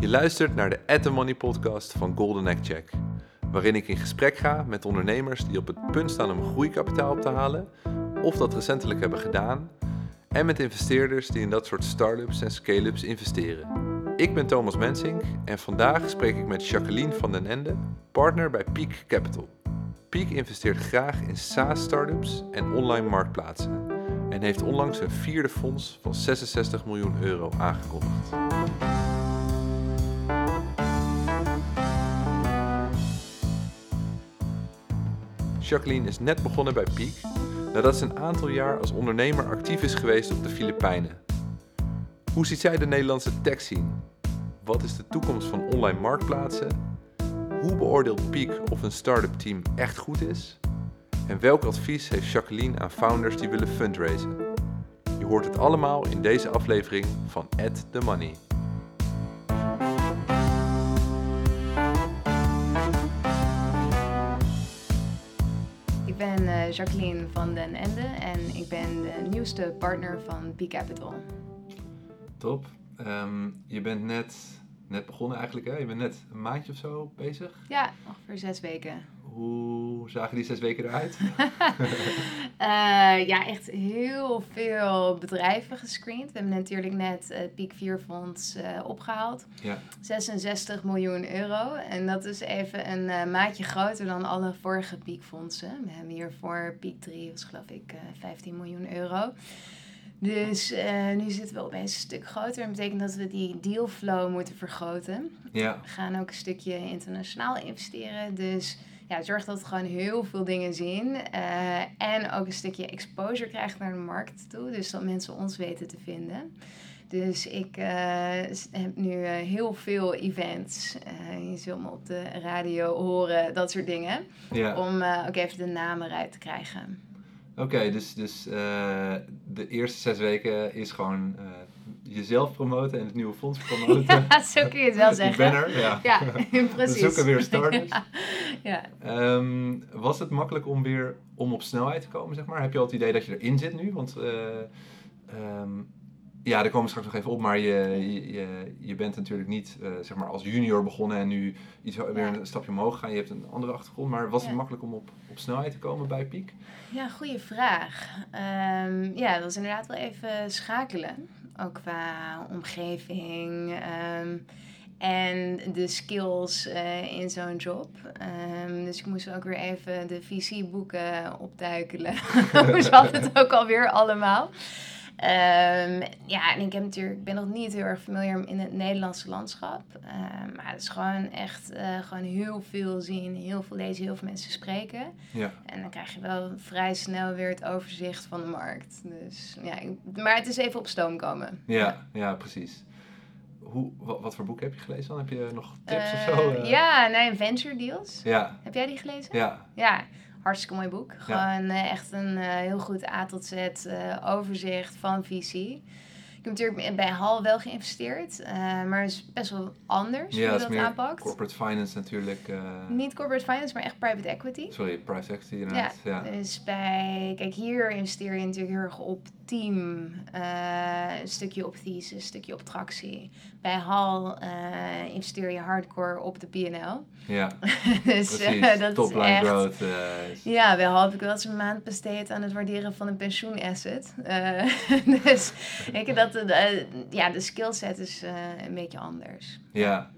Je luistert naar de At The Money podcast van Golden Egg Check, waarin ik in gesprek ga met ondernemers die op het punt staan om groeikapitaal op te halen, of dat recentelijk hebben gedaan, en met investeerders die in dat soort start-ups en scale-ups investeren. Ik ben Thomas Mensink en vandaag spreek ik met Jacqueline van den Ende, partner bij Peak Capital. Peak investeert graag in SaaS-startups en online marktplaatsen en heeft onlangs een vierde fonds van 66 miljoen euro aangekondigd. Jacqueline is net begonnen bij Peak nadat ze een aantal jaar als ondernemer actief is geweest op de Filipijnen. Hoe ziet zij de Nederlandse tech scene? Wat is de toekomst van online marktplaatsen? Hoe beoordeelt Peak of een start-up team echt goed is? En welk advies heeft Jacqueline aan founders die willen fundraisen? Je hoort het allemaal in deze aflevering van At The Money. Ben uh, Jacqueline van den Ende en ik ben de nieuwste partner van Peak Capital. Top. Um, je bent net, net begonnen eigenlijk, hè? Je bent net een maandje of zo bezig? Ja, ongeveer zes weken. Hoe zagen die zes weken eruit? uh, ja, echt heel veel bedrijven gescreend. We hebben natuurlijk net uh, Peak 4 Fonds uh, opgehaald. Ja. 66 miljoen euro. En dat is even een maatje groter dan alle vorige Peak fondsen. We hebben hier voor Peak 3, was geloof ik 15 miljoen euro. Dus uh, nu zitten we opeens een stuk groter. Dat betekent dat we die dealflow moeten vergroten. Ja. We gaan ook een stukje internationaal investeren. Dus ja, zorg dat we gewoon heel veel dingen zien. Uh, en ook een stukje exposure krijgen naar de markt toe. Dus dat mensen ons weten te vinden. Dus ik uh, heb nu uh, heel veel events. je zult me op de radio horen, dat soort dingen. Ja. Om ook even de namen eruit te krijgen. Oké, dus, dus de eerste zes weken is gewoon uh, jezelf promoten en het nieuwe fonds promoten. ja, zo kun je het wel zeggen. Ja. Ja, precies. Zoeken weer starters. ja. Um, was het makkelijk om weer om op snelheid te komen, zeg maar? Heb je al het idee dat je erin zit nu? Want uh, um, ja, daar komen we straks nog even op, maar je, je, je bent natuurlijk niet uh, zeg maar als junior begonnen en nu iets weer een stapje omhoog gaan. Je hebt een andere achtergrond, maar was het makkelijk om op, op snelheid te komen bij Piek? Ja, goede vraag. Ehm, ja, dat was inderdaad wel even schakelen. Ook qua omgeving ehm, en de skills eh, in zo'n job. Ehm, dus ik moest ook weer even de visieboeken opduikelen. Hoe zat het ook alweer allemaal? Ehm, ja, en ik heb natuurlijk, ik ben nog niet heel erg familiar in het Nederlandse landschap. Ehm, maar het is gewoon echt eh, gewoon heel veel zien, heel veel lezen, heel veel mensen spreken. Ja. En dan krijg je wel vrij snel weer het overzicht van de markt. Dus, ja, ik- maar het is even op stoom komen. Ja, ja, precies. Hoe, wat, wat voor boek heb je gelezen dan? Heb je nog tips of zo? Eh, Ja, nee, Venture Deals. Ja, Heb jij die gelezen? ja, Ja, hartstikke mooi boek. Gewoon eh, echt een eh, heel goed A tot Z eh, overzicht van visie. Ik heb natuurlijk bij Hal wel geïnvesteerd, maar het is best wel anders ja hoe dat je dat meer aanpakt. corporate finance natuurlijk. Niet corporate finance, maar echt private equity. Sorry, private equity inderdaad. Ja, Dus bij, kijk, hier investeer je natuurlijk heel erg op team, eh, een stukje op thesis, een stukje op tractie. Bij Hal eh, investeer je hardcore op de P&L. ja dus eh, precies. dat Topline is echt... growth. is- Ja, bij Hal heb ik wel eens een maand besteed aan het waarderen van een pensioenasset. Dus ik dat ja, de skillset is een beetje anders. ja.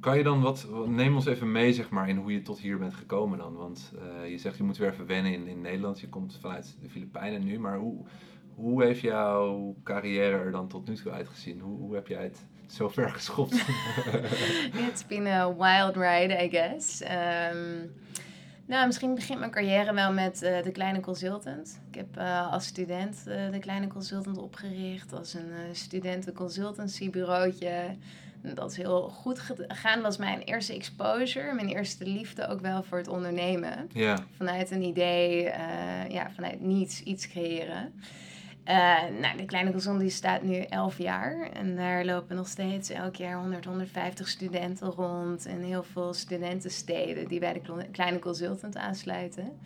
Kan je dan wat, neem ons even mee zeg maar in hoe je tot hier bent gekomen dan. Want eh, je zegt je moet weer even wennen in, in Nederland. Je komt vanuit de Filipijnen nu. Maar hoe, hoe heeft jouw carrière er dan tot nu toe uitgezien? Hoe, hoe heb jij het zo ver geschopt? It's been a wild ride, I guess. Ehm, nou, misschien begint mijn carrière wel met eh, de kleine consultant. Ik heb eh, als student de kleine consultant opgericht als een uh, studenten-consultancybureautje. Dat is heel goed gegaan. Dat was mijn eerste exposure, mijn eerste liefde ook wel voor het ondernemen. ja, Vanuit een idee, uh, ja, vanuit niets iets creëren. Uh, nou, de kleine consultant die staat nu 11 jaar. En daar lopen nog steeds elk jaar 100, 150 studenten rond. En heel veel studentensteden die bij de kleine consultant aansluiten.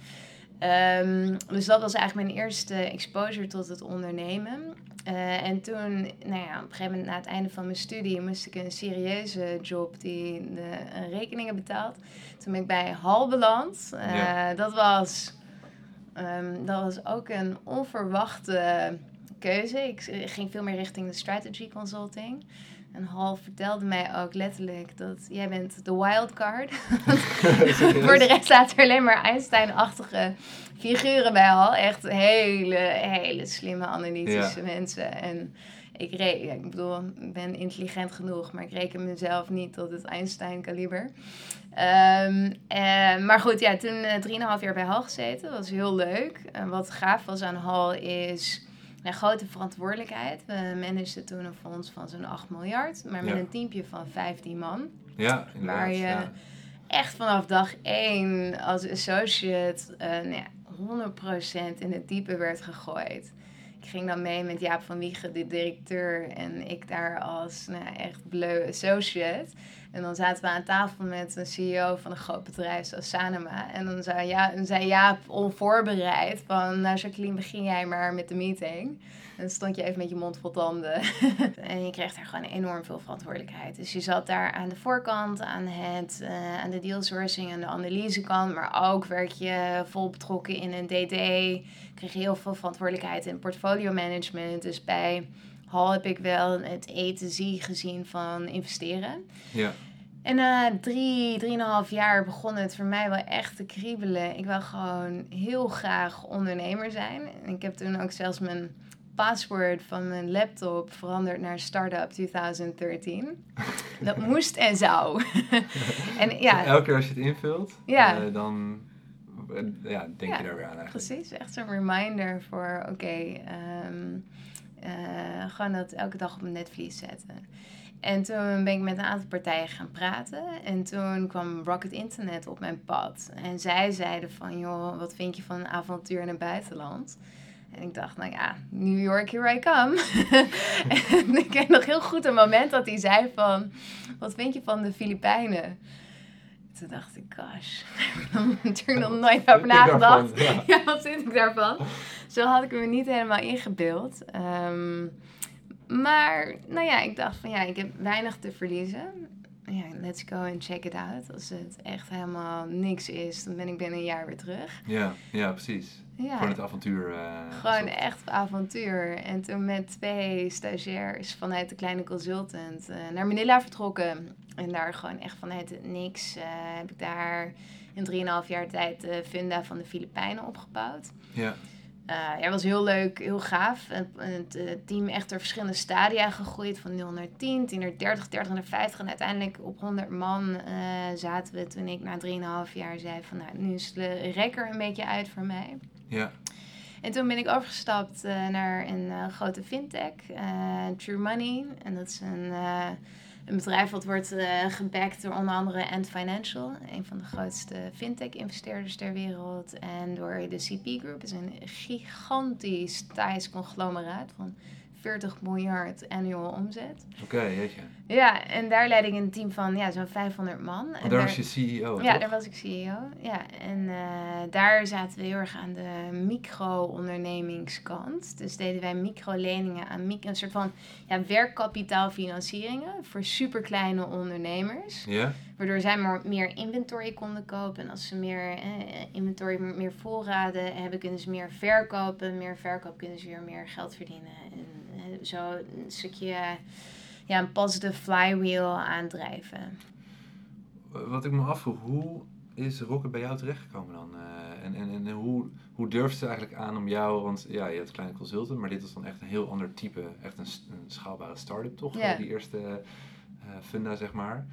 Ehm, dus dat was eigenlijk mijn eerste exposure tot het ondernemen. Eh, en toen, nou ja, op een gegeven moment na het einde van mijn studie moest ik een serieuze job die de rekeningen betaalt. Toen ben ik bij Hal beland. Eh, Ja. Dat was, ehm, dat was ook een onverwachte keuze. Ik ging veel meer richting de strategy consulting. En Hal vertelde mij ook letterlijk dat jij bent de wildcard. Voor de rest zaten er alleen maar Einstein-achtige figuren bij Hal. Echt hele, hele slimme analytische Ja. mensen. En ik, re ja, ik bedoel, ik ben intelligent genoeg, maar ik reken mezelf niet tot het Einstein-kaliber. Ehm, eh, maar goed, ja, toen eh, drieënhalf jaar bij Hal gezeten. Dat was heel leuk. En wat gaaf was aan Hal is een grote verantwoordelijkheid. We manageden toen een fonds van zo'n 8 miljard, maar met Ja. een teampje van 15 man Ja, inderdaad. Waar je- ja. echt vanaf dag één als associate eh nou ja, 100% in het diepe werd gegooid. Ik ging dan mee met Jaap van Wiegen, de directeur, en ik daar als nou, echt bleu associate. En dan zaten we aan tafel met een CEO van een groot bedrijf zoals Sanema. En dan zei, ja, dan zei Jaap onvoorbereid van, nou Jacqueline, begin jij maar met de meeting. En dan stond je even met je mond vol tanden. en je kreeg daar gewoon enorm veel verantwoordelijkheid. Dus je zat daar aan de voorkant, aan, het, eh, aan de deal sourcing, aan de analysekant. Maar ook werd je vol betrokken in een DD. Kreeg heel veel verantwoordelijkheid in portfolio management. Dus bij Hal heb ik wel het E to Z gezien van investeren. Ja. En na drie, drieënhalf jaar begon het voor mij wel echt te kriebelen. Ik wil gewoon heel graag ondernemer zijn. En ik heb toen ook zelfs mijn paswoord van mijn laptop veranderd naar Startup 2013. Dat moest en zou. en ja, Elke keer als je het invult, Ja. eh, dan eh, ja, denk Ja, je daar weer aan eigenlijk. precies. Echt zo'n reminder voor, oké, ehm, eh, gewoon dat elke dag op mijn netvlies zetten. En toen ben ik met een aantal partijen gaan praten. En toen kwam Rocket Internet op mijn pad. En zij zeiden van, joh, wat vind je van een avontuur in het buitenland? En ik dacht, nou ja, New York, here I come. en ik ken nog heel goed een moment dat hij zei van, wat vind je van de Filipijnen? Toen dacht ik, gosh, ik heb er natuurlijk nog nooit over ik nagedacht. Ja. Ja, wat vind ik daarvan? Zo had ik me niet helemaal ingebeeld. Ehm, maar, nou ja, ik dacht van ja, ik heb weinig te verliezen. Ja, let's go and check it out. Als het echt helemaal niks is, dan ben ik binnen een jaar weer terug. Ja, ja, precies. Ja, Gewoon het avontuur. eh, gewoon soort- echt avontuur. En toen met twee stagiairs vanuit de kleine consultant eh, naar Manila vertrokken. En daar gewoon echt vanuit het niks eh, heb ik daar in 3,5 jaar tijd de funda van de Filipijnen opgebouwd. Ja, Eh, ja, het was heel leuk, heel gaaf. Het, het eh, team echt door verschillende stadia gegroeid. Van 0 naar 10, 10 naar 30, 30 naar 50. En uiteindelijk op 100 man eh, zaten we toen ik na 3,5 jaar zei van... Nou, nu is de rekker een beetje uit voor mij. ja, En toen ben ik overgestapt naar een grote fintech, True Money. En dat is een, een bedrijf wat wordt eh gebackt door onder andere Ant Financial, een van de grootste fintech-investeerders ter wereld. En door de CP Group, is een gigantisch Thais conglomeraat van 40 miljard annual omzet. oké, jeetje. Ja, en daar leid ik een team van ja, zo'n 500 man. En daar was je CEO, ja, toch? daar was ik CEO. Ja, en eh, daar zaten we heel erg aan de micro-ondernemingskant. Dus deden wij microleningen aan mic- een soort van ja, werkkapitaalfinancieringen voor superkleine ondernemers. Ja? Waardoor zij maar meer inventory konden kopen. En als ze meer eh, inventory, meer voorraden hebben, kunnen ze meer verkopen. Meer verkoop kunnen ze weer meer geld verdienen. En zo een stukje ja, een positive flywheel aandrijven. Wat ik me afvroeg, hoe is Rocket bij jou terechtgekomen dan? Eh, en en, en hoe, hoe durfde ze eigenlijk aan om jou, want ja, je hebt kleine consultant, maar dit was dan echt een heel ander type, echt een, schaalbare start-up toch? Eh, Die eerste eh, funda, zeg maar.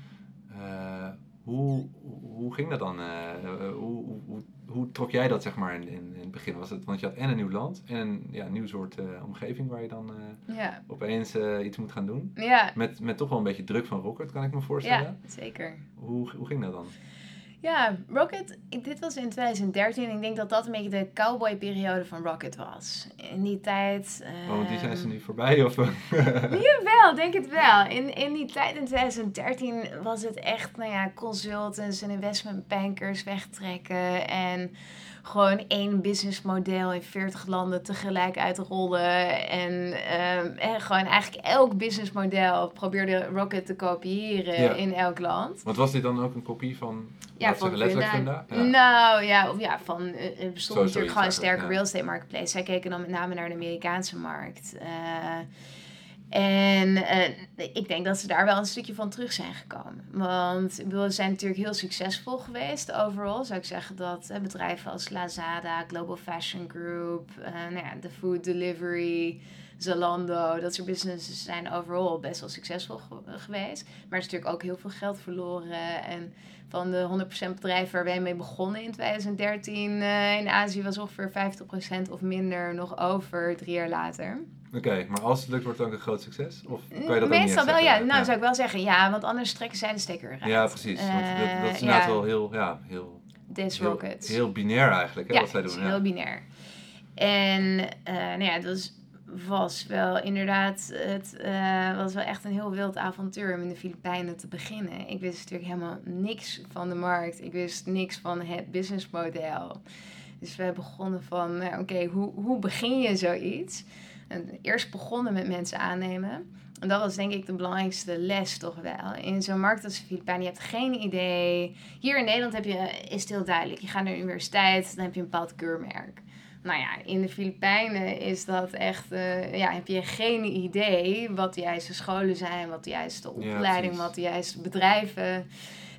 Hoe, hoe ging dat dan? Eh, eh, hoe, hoe, hoe, trok jij dat zeg maar in, in, in het begin? Was het, want je had en een nieuw land en een ja, nieuw soort eh, omgeving waar je dan Ja, opeens iets moet gaan doen. ja, Met, met toch wel een beetje druk van Rocket, kan ik me voorstellen. ja zeker. Hoe, hoe ging dat dan? Ja, Rocket, dit was in 2013. Ik denk dat dat een beetje de cowboy-periode van Rocket was. In die tijd... Oh, die zijn ehm, ze nu voorbij? Of, Jawel, denk het wel. In, in die tijd, in 2013, was het echt, nou ja, consultants en investment bankers wegtrekken. En gewoon één businessmodel in 40 landen tegelijk uitrollen. En, ehm, en gewoon eigenlijk elk businessmodel probeerde Rocket te kopiëren Ja. in elk land. Want was dit dan ook een kopie van, Ja, van zeggen, letterlijk Funda. Ja. Nou ja, of ja van, eh, er bestond natuurlijk gewoon een sterke real estate marketplace. Zij keken dan met name naar de Amerikaanse markt. Eh, en eh, ik denk dat ze daar wel een stukje van terug zijn gekomen. Want ze zijn natuurlijk heel succesvol geweest overal. Zou ik zeggen dat eh, bedrijven als Lazada, Global Fashion Group, nou ja, de food delivery, Zalando, dat soort businesses zijn overal best wel succesvol ge- geweest. Maar er is natuurlijk ook heel veel geld verloren. En van de 100% bedrijven waar wij mee begonnen in 2013 eh, in Azië was ongeveer 50% of minder nog over drie jaar later. Oké, maar als het lukt wordt het ook een groot succes? Of kan je dat Meestal wel, ja. Nou, zou ik wel zeggen ja, want anders trekken zij de stekker eruit. Ja, precies. Want dat, dat is Eh, inderdaad ja. wel heel, ja, heel, This heel, Rockets. heel binair eigenlijk, hè, ja, wat zij het doen. is Ja. heel binair. En eh, nou ja, dat was, was wel inderdaad, het eh, was wel echt een heel wild avontuur om in de Filipijnen te beginnen. Ik wist natuurlijk helemaal niks van de markt. Ik wist niks van het businessmodel. Dus we begonnen van, nou, oké, hoe, hoe begin je zoiets? En eerst begonnen met mensen aannemen. En dat was denk ik de belangrijkste les toch wel. In zo'n markt als de Filipijnen, je hebt geen idee. Hier in Nederland heb je, is het heel duidelijk. Je gaat naar de universiteit, dan heb je een bepaald keurmerk. Nou ja, in de Filipijnen is dat echt, eh, ja, heb je geen idee wat de juiste scholen zijn, wat de juiste opleiding, wat de juiste bedrijven.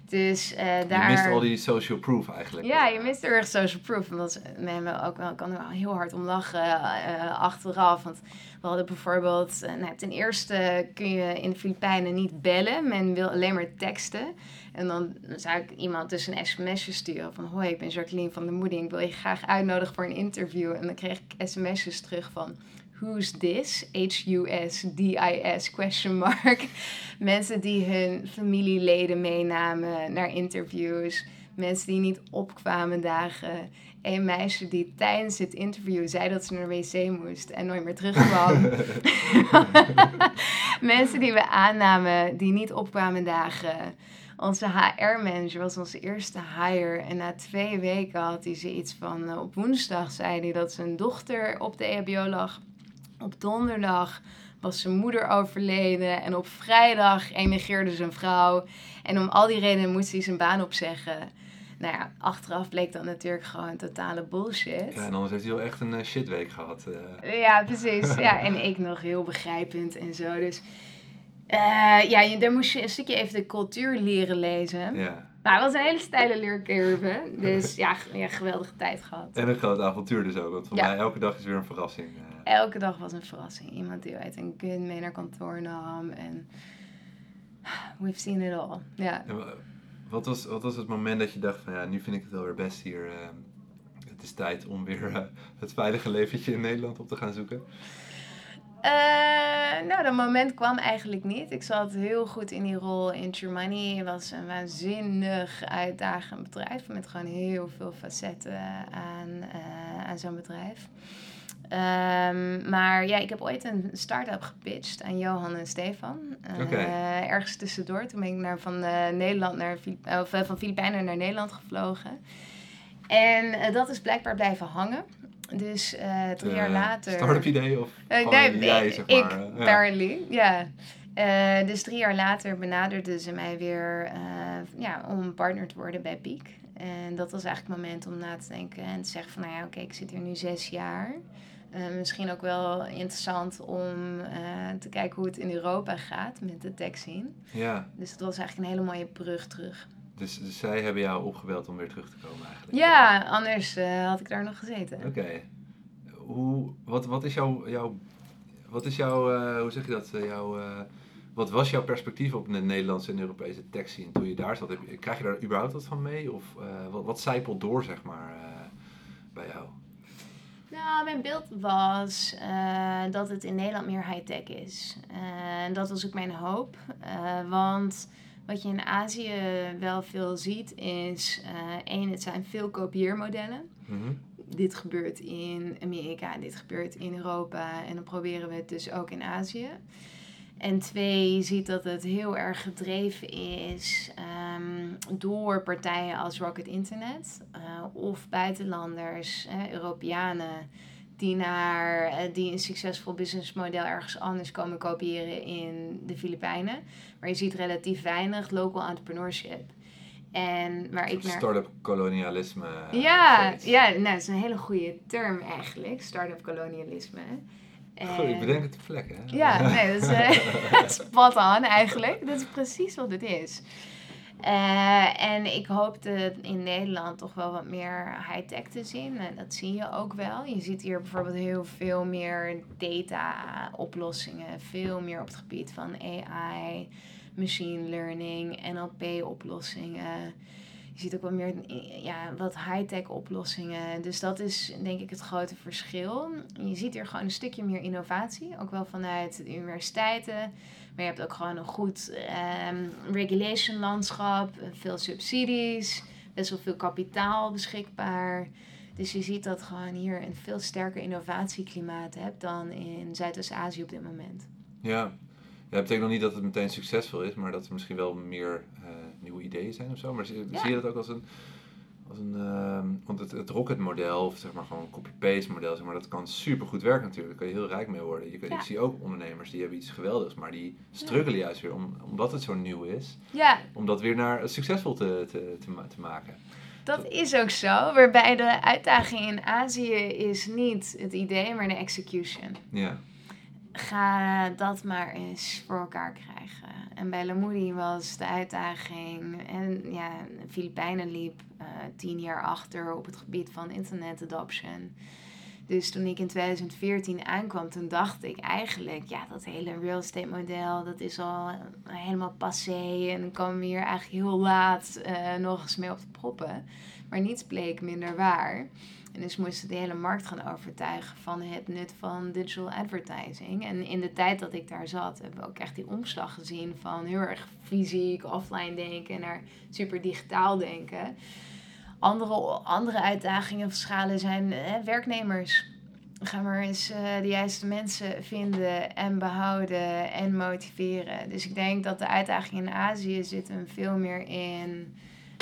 Dus eh, Je daar... mist al die social proof eigenlijk. Ja, je mist heel erg social proof. Want dat is- we hebben ook wel, kan er wel heel hard om lachen eh, achteraf. Want we hadden bijvoorbeeld, eh, nou, ten eerste kun je in de Filipijnen niet bellen. Men wil alleen maar teksten. En dan zou ik iemand dus een sms'je sturen van... Hoi, ik ben Jacqueline van de Moeding. Ik wil je graag uitnodigen voor een interview. En dan kreeg ik sms'jes terug van... Who's this? H-U-S-D-I-S question mark. Mensen die hun familieleden meenamen naar interviews. Mensen die niet opkwamen dagen. Een meisje die tijdens het interview zei dat ze naar de wc moest en nooit meer terugkwam. Mensen die we aannamen die niet opkwamen dagen. Onze HR-manager was onze eerste hire. En na twee weken had hij zoiets van... eh, op woensdag zei hij dat zijn dochter op de EHBO lag. Op donderdag was zijn moeder overleden. En op vrijdag emigreerde zijn vrouw. En om al die redenen moest hij zijn baan opzeggen. Nou ja, achteraf bleek dat natuurlijk gewoon totale bullshit. Ja, en anders heeft hij wel echt een eh, shitweek gehad. eh. Ja, precies. Ja, en ik nog heel begrijpend en zo. Dus eh, ja, je, daar moest je een stukje even de cultuur leren lezen. ja. Maar het was een hele steile leercurve. Dus ja, ja, geweldige tijd gehad. En een groot avontuur dus ook. Want voor Ja. mij elke dag is weer een verrassing. eh. Elke dag was een verrassing. Iemand die uit een gun mee naar kantoor nam. En we've seen it all. Ja. En wat, was, wat was het moment dat je dacht van ja, nu vind ik het wel weer best hier. eh, het is tijd om weer eh, het veilige leventje in Nederland op te gaan zoeken. Eh, nou, dat moment kwam eigenlijk niet. Ik zat heel goed in die rol in Germany. Het was een waanzinnig uitdagend bedrijf met gewoon heel veel facetten aan, eh, aan zo'n bedrijf. Ehm, maar ja, ik heb ooit een start-up gepitcht aan Johan en Stefan. Eh, ergens tussendoor. Toen ben ik naar, van, Nederland naar, of, van Filipijnen naar Nederland gevlogen. En dat is blijkbaar blijven hangen. Dus eh, drie jaar later... Start-up idee of Eh, nee, jij, ik, zeg maar. ik, ja. apparently, ja. Eh, dus drie jaar later benaderden ze mij weer ja, om partner te worden bij Piek. En dat was eigenlijk het moment om na te denken en te zeggen van, nou ja, oké, ik zit hier nu zes jaar. Misschien ook wel interessant om te kijken hoe het in Europa gaat met de tech scene. Ja, Dus dat was eigenlijk een hele mooie brug terug. Dus, dus zij hebben jou opgebeld om weer terug te komen eigenlijk. Ja, anders eh, had ik daar nog gezeten. Oké. Hoe, wat, wat is jouw, jouw, wat is jouw, eh, hoe zeg je dat, eh, jouw, wat was jouw perspectief op de Nederlandse en Europese scene toen je daar zat? Heb Krijg je daar überhaupt wat van mee? Of wat, wat zijpelt door, zeg maar, bij jou? Nou, mijn beeld was dat het in Nederland meer high-tech is. En dat was ook mijn hoop. Want wat je in Azië wel veel ziet is... eh één, het zijn veel kopieermodellen. Mhm. Dit gebeurt in Amerika, dit gebeurt in Europa. En dan proberen we het dus ook in Azië. En twee, je ziet dat het heel erg gedreven is ehm, door partijen als Rocket Internet uh, of buitenlanders, uh, Europeanen, die, naar, uh, die een succesvol businessmodel ergens anders komen kopiëren in de Filipijnen. Maar je ziet relatief weinig local entrepreneurship. En waar ik naar... Startup kolonialisme. Ja, ja nou, dat is een hele goede term eigenlijk, startup kolonialisme. Goed, ik bedenk het te vlek, hè? Ja, nee, dat is uh, spot on eigenlijk. Dat is precies wat het is. Uh, en ik hoopte in Nederland toch wel wat meer high-tech te zien. En dat zie je ook wel. Je ziet hier bijvoorbeeld heel veel meer data-oplossingen. Veel meer op het gebied van AI, machine learning, NLP-oplossingen. Je ziet ook wel meer ja, wat high-tech oplossingen. Dus dat is denk ik het grote verschil. Je ziet hier gewoon een stukje meer innovatie. Ook wel vanuit de universiteiten. Maar je hebt ook gewoon een goed um, regulation landschap. Veel subsidies. Best wel veel kapitaal beschikbaar. Dus je ziet dat gewoon hier een veel sterker innovatieklimaat hebt dan in Zuidoost-Azië op dit moment. Ja. ja, dat betekent nog niet dat het meteen succesvol is, maar dat er misschien wel meer uh, nieuwe ideeën zijn of zo. Maar zie, zie je dat ook als een. Als een uh, want het, het rocket model, of zeg maar gewoon een copy-paste model, zeg maar, dat kan super goed werken natuurlijk. Daar kan je heel rijk mee worden. Je kan, ja. Ik zie ook ondernemers die hebben iets geweldigs, maar die struggelen ja. juist weer om, omdat het zo nieuw is. Ja. Om dat weer naar succesvol te, te, te, te maken. Dat is ook zo. Waarbij de uitdaging in Azië is niet het idee, maar de execution. Ja. Ga dat maar eens voor elkaar krijgen. En bij Lamoudi was de uitdaging. En ja, de Filipijnen liep uh, tien jaar achter op het gebied van internet adoption. Dus toen ik in 2014 aankwam, toen dacht ik eigenlijk, ja, dat hele real estate model, dat is al helemaal passé. En dan komen we hier eigenlijk heel laat uh, nog eens mee op te proppen. Maar niets bleek minder waar. En dus moesten de hele markt gaan overtuigen van het nut van digital advertising. En in de tijd dat ik daar zat, hebben we ook echt die omslag gezien van heel erg fysiek, offline denken naar super digitaal denken. Andere, andere uitdagingen of schalen zijn hè, werknemers. Ga maar eens uh, de juiste mensen vinden en behouden en motiveren. Dus ik denk dat de uitdaging in Azië zit hem veel meer in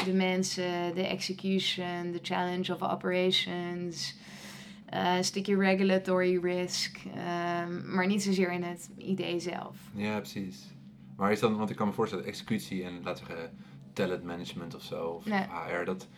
de mensen, de execution, de challenge of operations, uh, stukje regulatory risk, um, maar niet zozeer in het idee zelf. Ja, precies. Maar is dan, want ik kan me voorstellen, executie en laten we zeggen talent management of zo, of nee. HR, dat,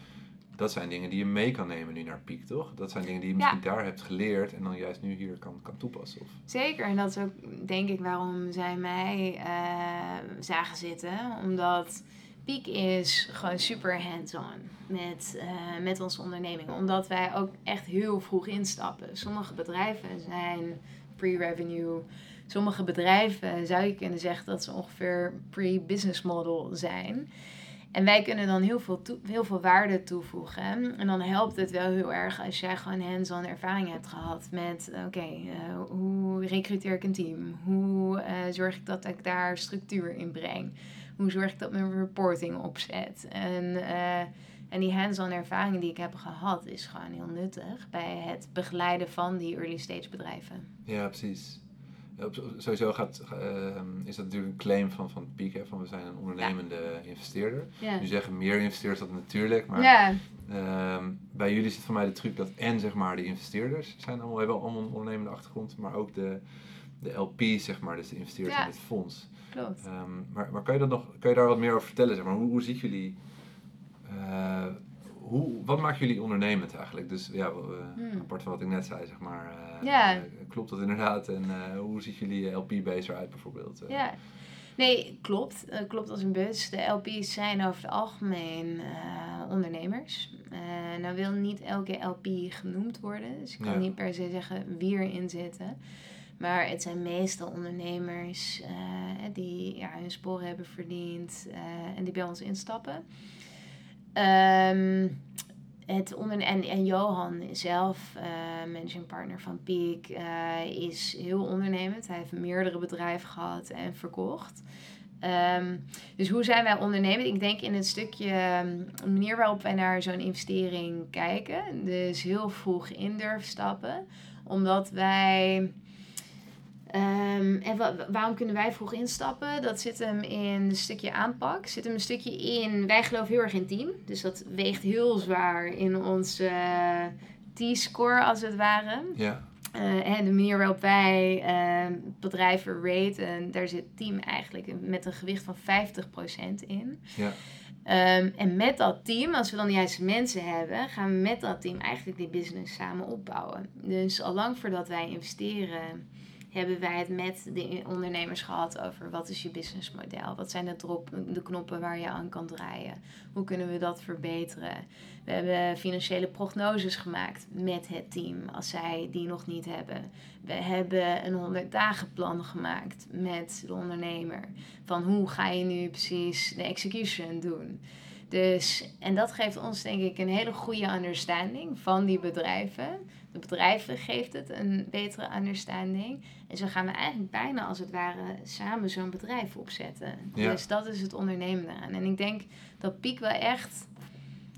dat zijn dingen die je mee kan nemen nu naar Piek, toch? Dat zijn dingen die je misschien ja. daar hebt geleerd en dan juist nu hier kan, kan toepassen. Of? Zeker, en dat is ook denk ik waarom zij mij uh, zagen zitten, omdat Piek is gewoon super hands-on met, uh, met onze onderneming. Omdat wij ook echt heel vroeg instappen. Sommige bedrijven zijn pre-revenue. Sommige bedrijven zou je kunnen zeggen dat ze ongeveer pre-business model zijn. En wij kunnen dan heel veel, heel veel waarde toevoegen. En dan helpt het wel heel erg als jij gewoon hands-on ervaring hebt gehad met... Oké, okay, uh, hoe recruteer ik een team? Hoe zorg ik dat ik daar structuur in breng? Hoe zorg ik dat mijn reporting opzet? En, uh, en die hands-on ervaring die ik heb gehad is gewoon heel nuttig bij het begeleiden van die early stage bedrijven. Ja, precies. Sowieso gaat, uh, is dat natuurlijk een claim van, van Peak, hè, van we zijn een ondernemende ja. investeerder. Ja. Nu zeggen meer investeerders dat natuurlijk, maar ja. uh, bij jullie zit voor mij de truc dat en zeg maar de investeerders zijn allemaal, hebben allemaal een ondernemende achtergrond, maar ook de, de LP's, zeg maar, dus de investeerders in het fonds. Klopt. Um, maar, maar kan je, dat nog, kan je daar wat meer over vertellen? Zeg maar? hoe, hoe ziet jullie, uh, hoe, wat maakt jullie ondernemend eigenlijk? Dus ja, hmm. apart van wat ik net zei, zeg maar. ja. klopt dat inderdaad? En hoe ziet jullie LP-base eruit bijvoorbeeld? Ja. Nee, klopt. Klopt als een bus. De LP's zijn over het algemeen ondernemers. Nou wil niet elke LP genoemd worden. Dus ik kan ja. niet per se zeggen wie erin zitten. Maar het zijn meestal ondernemers die ja, hun sporen hebben verdiend en die bij ons instappen. Um, het onder en, en Johan zelf, uh, managing partner van Peak, is heel ondernemend. Hij heeft meerdere bedrijven gehad en verkocht. Um, dus hoe zijn wij ondernemend? Ik denk in het stukje um, de manier waarop wij naar zo'n investering kijken. Dus heel vroeg in durven stappen. Omdat wij Ehm, en wa- waarom kunnen wij vroeg instappen? Dat zit hem in een stukje aanpak. Zit hem een stukje in. Wij geloven heel erg in team. Dus dat weegt heel zwaar in onze eh, T-score, als het ware. Ja. Eh, en de manier waarop wij eh, bedrijven raten, daar zit team eigenlijk met een gewicht van 50% in. Ja. Ehm, en met dat team, als we dan de juiste mensen hebben, gaan we met dat team eigenlijk die business samen opbouwen. Dus al lang voordat wij investeren, hebben wij het met de ondernemers gehad over wat is je businessmodel? Wat zijn de, de knoppen waar je aan kan draaien? Hoe kunnen we dat verbeteren? We hebben financiële prognoses gemaakt met het team als zij die nog niet hebben. We hebben een 100 dagen plan gemaakt met de ondernemer. Van hoe ga je nu precies de execution doen? Dus, en dat geeft ons denk ik een hele goede understanding van die bedrijven. De bedrijven geeft het een betere understanding. En zo gaan we eigenlijk bijna als het ware samen zo'n bedrijf opzetten. Ja. Dus dat is het ondernemen eraan. En ik denk dat Piek wel echt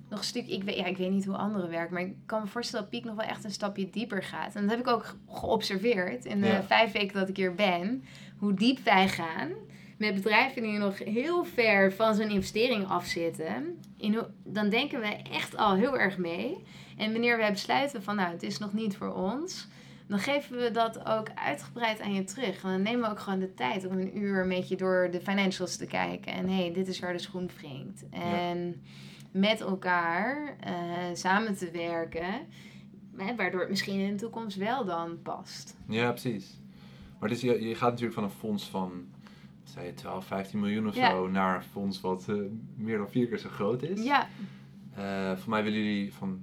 nog een stuk... Ik weet, ja, ik weet niet hoe anderen werken, maar ik kan me voorstellen dat Piek nog wel echt een stapje dieper gaat. En dat heb ik ook geobserveerd in de Ja. vijf weken dat ik hier ben. Hoe diep wij gaan met bedrijven die nog heel ver van zo'n investering afzitten, in dan denken we echt al heel erg mee. En wanneer wij besluiten van nou, het is nog niet voor ons, dan geven we dat ook uitgebreid aan je terug. En dan nemen we ook gewoon de tijd om een uur een beetje door de financials te kijken. En hé, hey, dit is waar de schoen wringt. En met elkaar eh, samen te werken, hè, waardoor het misschien in de toekomst wel dan past. Ja, precies. Maar dus je, je gaat natuurlijk van een fonds van, zei je, 12, 15 miljoen of Ja. zo, naar een fonds wat eh, meer dan vier keer zo groot is. Ja, Eh, voor mij willen jullie van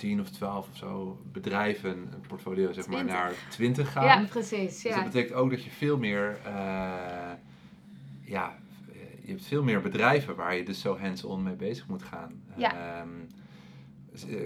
10 of 12 of zo bedrijven, een portfolio zeg maar, 20. naar 20 gaan. ja precies. Dus Ja. dat betekent ook dat je veel meer, eh, ja, eh, je hebt veel meer bedrijven waar je dus zo hands-on mee bezig moet gaan. Ja. Ehm, dus, eh,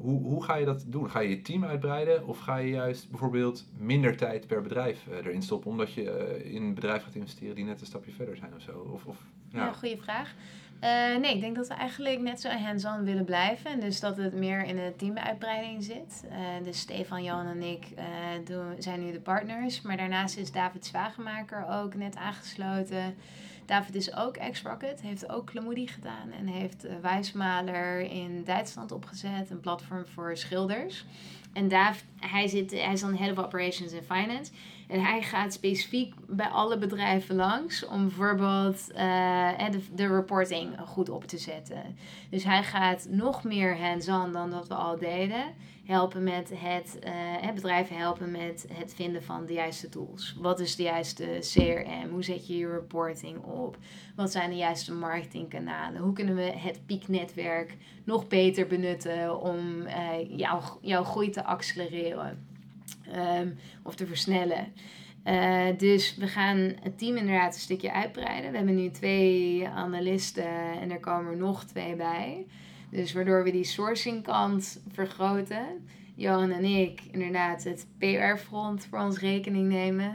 hoe, hoe ga je dat doen? Ga je je team uitbreiden of ga je juist bijvoorbeeld minder tijd per bedrijf erin stoppen omdat je in een bedrijf gaat investeren die net een stapje verder zijn of zo? Of, of, ja. Ja, goede vraag. Eh, nee, ik denk dat we eigenlijk net zo hands-on willen blijven. En dus dat het meer in de teamuitbreiding zit. Eh, dus Stefan, Jan en ik eh, doen, zijn nu de partners. Maar daarnaast is David Zwagenmaker ook net aangesloten. David is ook ex-Rocket, heeft ook Klamoedi gedaan. En heeft Wijsmaler in Duitsland opgezet. Een platform voor schilders. En David, hij, zit, hij is dan Head of Operations and Finance. En hij gaat specifiek bij alle bedrijven langs om bijvoorbeeld eh, de, de reporting goed op te zetten. Dus hij gaat nog meer hands-on dan dat we al deden. Helpen met het, eh, bedrijven helpen met het vinden van de juiste tools. Wat is de juiste CRM? Hoe zet je je reporting op? Wat zijn de juiste marketingkanalen? Hoe kunnen we het pieknetwerk nog beter benutten om uh, jouw, jouw groei te accelereren? Um, of te versnellen. Uh, dus we gaan het team inderdaad een stukje uitbreiden. We hebben nu twee analisten en er komen er nog twee bij. Dus waardoor we die sourcing kant vergroten. Johan en ik inderdaad het PR-front voor ons rekening nemen.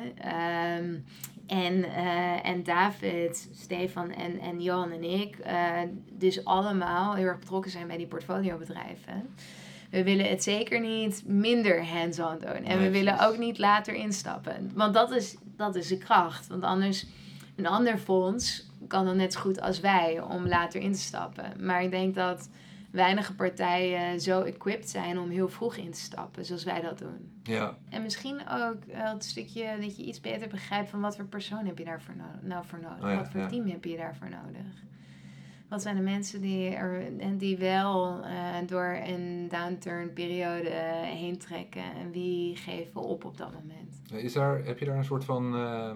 Um, en, uh, en David, Stefan en, en Johan en ik uh, dus allemaal heel erg betrokken zijn bij die portfoliobedrijven. We willen het zeker niet minder hands-on doen. En nee, we willen ook niet later instappen. Want dat is, dat is de kracht. Want anders, een ander fonds kan dan net zo goed als wij om later in te stappen. Maar ik denk dat weinige partijen zo equipped zijn om heel vroeg in te stappen, zoals wij dat doen. Ja. En misschien ook het stukje dat je iets beter begrijpt van wat voor persoon heb je daarvoor no nou voor nodig. Oh ja, wat voor ja. team heb je daarvoor nodig. Wat zijn de mensen die, er, en die wel uh, door een downturn periode heen trekken en wie geven op op dat moment? Is daar, heb je daar een soort van uh,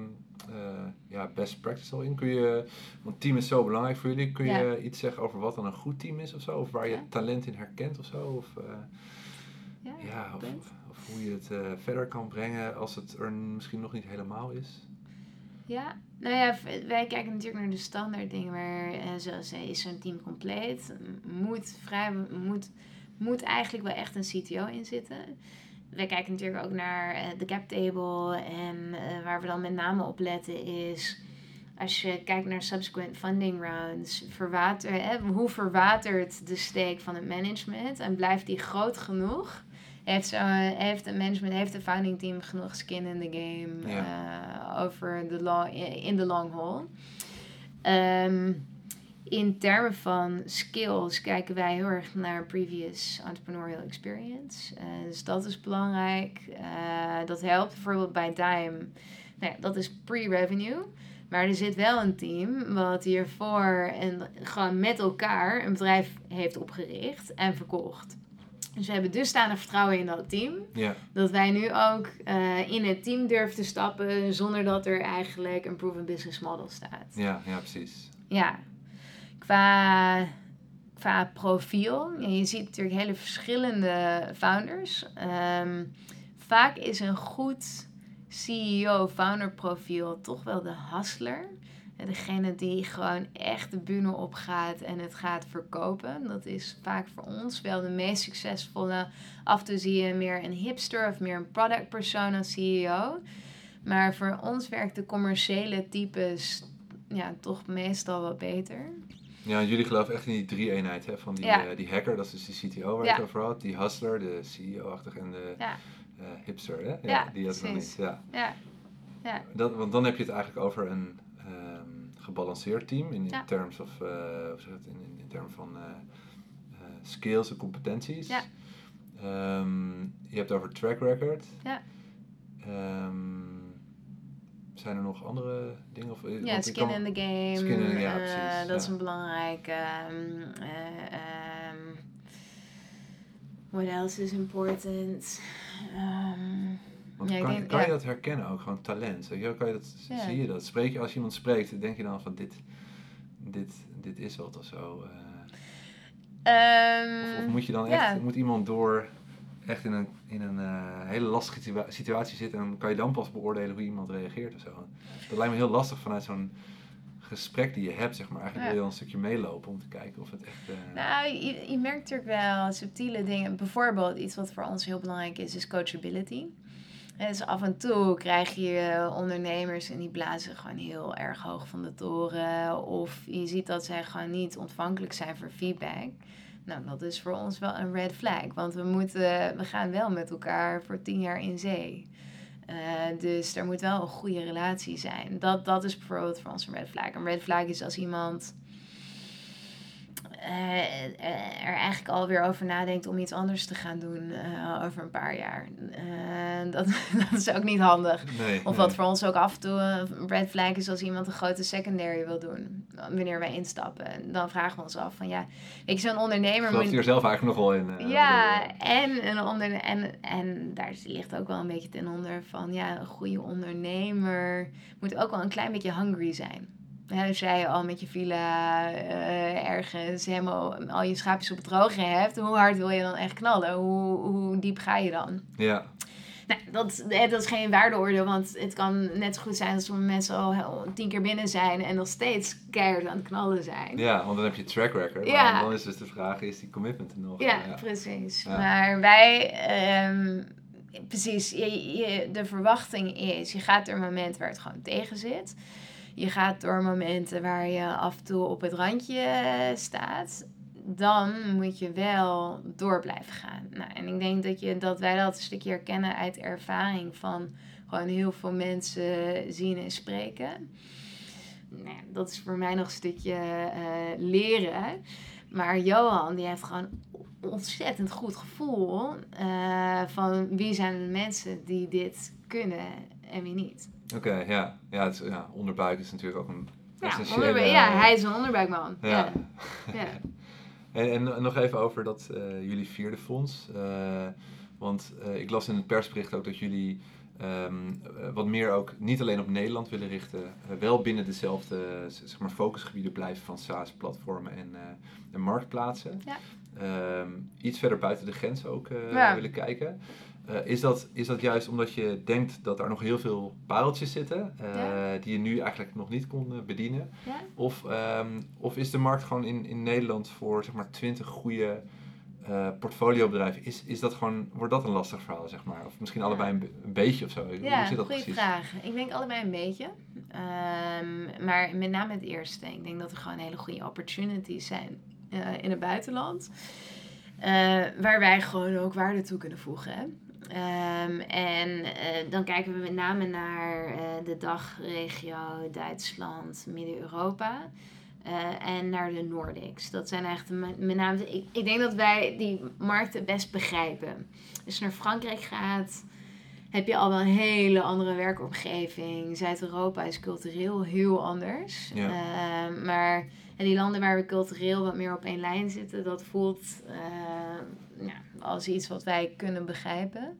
uh, ja, best practice al in? Kun je, want team is zo belangrijk voor jullie. Kun je iets zeggen over wat dan een goed team is of zo? Of waar je Ja. talent in herkent of zo? Of, uh, Ja, ja, of, of hoe je het verder kan brengen als het er misschien nog niet helemaal is? Ja, nou ja, wij kijken natuurlijk naar de standaard dingen, maar eh, zoals eh, is zo'n team compleet, moet, vrij, moet, moet eigenlijk wel echt een CTO in zitten. Wij kijken natuurlijk ook naar eh, de cap table en waar we dan met name op letten is, als je kijkt naar subsequent funding rounds, verwater, hè, hoe verwatert de steek van het management en blijft die groot genoeg? Heeft, zo, heeft het management, heeft het founding team genoeg skin in the game Ja. eh, over de long, in de long haul. Ehm, in termen van skills kijken wij heel erg naar previous entrepreneurial experience. Eh, dus dat is belangrijk. Eh, dat helpt bijvoorbeeld bij Dime. Nou ja, dat is pre-revenue. Maar er zit wel een team wat hiervoor en gewoon met elkaar een bedrijf heeft opgericht en verkocht. Dus we hebben dusdanig vertrouwen in dat team. Ja, Dat wij nu ook eh, in het team durven te stappen zonder dat er eigenlijk een proven business model staat. ja, ja, precies. Ja, qua, qua profiel. je ziet natuurlijk hele verschillende founders. Ehm, vaak is een goed CEO-founder profiel toch wel de hustler. Degene die gewoon echt de bühne opgaat en het gaat verkopen. Dat is vaak voor ons wel de meest succesvolle. Af en toe zie je meer een hipster of meer een product persoon als CEO. Maar voor ons werkt de commerciële types ja, toch meestal wat beter. Ja, jullie geloven echt in die drie-eenheid hè, van die, Ja. eh, die hacker, dat is dus die CTO waar Ja. ik over had, die hustler, de CEO-achtig en de Ja. eh, hipster, hè? Ja, die had nog niet. Ja. Ja, ja, Dat, want dan heb je het eigenlijk over een gebalanceerd team in, in Ja. terms of, het, in, in, in termen van eh, eh, skills en competenties. Ja. Ehm, je hebt over track record. Ja. Ehm, zijn er nog andere dingen? Of, ja skin kan- in the game. Skin in the- ja, precies, dat is een belangrijke. ehm, eh, ehm, what else is important? Want Ja, kan, denk- kan je dat herkennen ook, gewoon talent? Je Kan je dat, Ja. Zie je dat? Spreek je, als iemand spreekt, denk je dan van dit, dit, dit is wat of zo? eh? ehm, Of, of moet je dan echt, moet iemand door echt in een, in een eh, hele lastige situa- situatie zitten en kan je dan pas beoordelen hoe iemand reageert of zo? Dat lijkt me heel lastig vanuit zo'n gesprek die je hebt, zeg maar. Eigenlijk Ja. wil je dan een stukje meelopen om te kijken of het echt... eh, Nou, je, je merkt natuurlijk wel subtiele dingen. Bijvoorbeeld iets wat voor ons heel belangrijk is, is coachability. Dus af en toe krijg je ondernemers en die blazen gewoon heel erg hoog van de toren. Of je ziet dat zij gewoon niet ontvankelijk zijn voor feedback. Nou, dat is voor ons wel een red flag. Want we, moeten, we gaan wel met elkaar voor tien jaar in zee. Eh, dus er moet wel een goede relatie zijn. Dat, dat is bijvoorbeeld voor ons een red flag. Een red flag is als iemand er eigenlijk alweer over nadenkt om iets anders te gaan doen eh, over een paar jaar. Eh, dat, dat is ook niet handig. nee, Of nee. wat voor ons ook af en toe een red flag is als iemand een grote secondary wil doen. Wanneer wij instappen. Dan vragen we ons af van ja, je, zo'n ondernemer Geloof moet... je er zelf eigenlijk nog wel in? eh, Ja, en, een onder, en, en daar ligt ook wel een beetje ten onder van ja, een goede ondernemer moet ook wel een klein beetje hungry zijn. Als jij al met je villa eh, ergens helemaal al je schaapjes op het droge hebt, hoe hard wil je dan echt knallen? Hoe, hoe diep ga je dan? Ja, Nou, dat, dat is geen waardeoordeel, want het kan net zo goed zijn als sommige mensen al tien keer binnen zijn en nog steeds keihard aan het knallen zijn. ja, want dan heb je track record. Ja. Maar dan is dus de vraag, is die commitment er nog? Ja, ja. precies. Ja. Maar wij, ehm, precies, je, je, de verwachting is, je gaat door een moment waar het gewoon tegen zit. Je gaat door momenten waar je af en toe op het randje staat. Dan moet je wel door blijven gaan. Nou, en ik denk dat, je, dat wij dat een stukje herkennen uit ervaring van gewoon heel veel mensen zien en spreken. Nou, dat is voor mij nog een stukje eh, leren. Maar Johan, die heeft gewoon ontzettend goed gevoel eh, van wie zijn de mensen die dit kunnen en wie niet. Oké, ja. Ja, het ja, onderbuik is natuurlijk ook een Ja, onderbuik- ja hij is een onderbuikman. Ja. Ja. Ja. En, en nog even over dat eh, jullie vierde fonds. Eh, want eh, ik las in het persbericht ook dat jullie ehm, eh, wat meer ook niet alleen op Nederland willen richten, wel binnen dezelfde zeg maar, focusgebieden blijven van SaaS-platformen en, en marktplaatsen. Ja. Ehm, iets verder buiten de grens ook willen kijken. Eh, is, dat, is dat juist omdat je denkt dat er nog heel veel pareltjes zitten, eh, Ja. die je nu eigenlijk nog niet kon eh, bedienen? Ja. Of, ehm, of is de markt gewoon in, in Nederland voor zeg maar 20 goede portfoliobedrijven, is, is dat gewoon, wordt dat een lastig verhaal, zeg maar? Of misschien Ja. allebei een, be- een beetje of zo? Hoe Ja, zit dat goede precies? vraag. Ik denk allebei een beetje. Ehm, maar met name het eerste. Ik denk dat er gewoon hele goede opportunities zijn in het buitenland. waar wij gewoon ook waarde toe kunnen voegen. Ehm, en eh, dan kijken we met name naar uh, de dagregio Duitsland, Midden-Europa. en naar de Nordics. Dat zijn eigenlijk met name. Ik, ik denk dat wij die markten best begrijpen. Als je naar Frankrijk gaat, heb je al wel een hele andere werkomgeving. Zuid-Europa is cultureel heel anders. Ja. Ehm, maar en die landen waar we cultureel wat meer op één lijn zitten, dat voelt uh, ja, als iets wat wij kunnen begrijpen.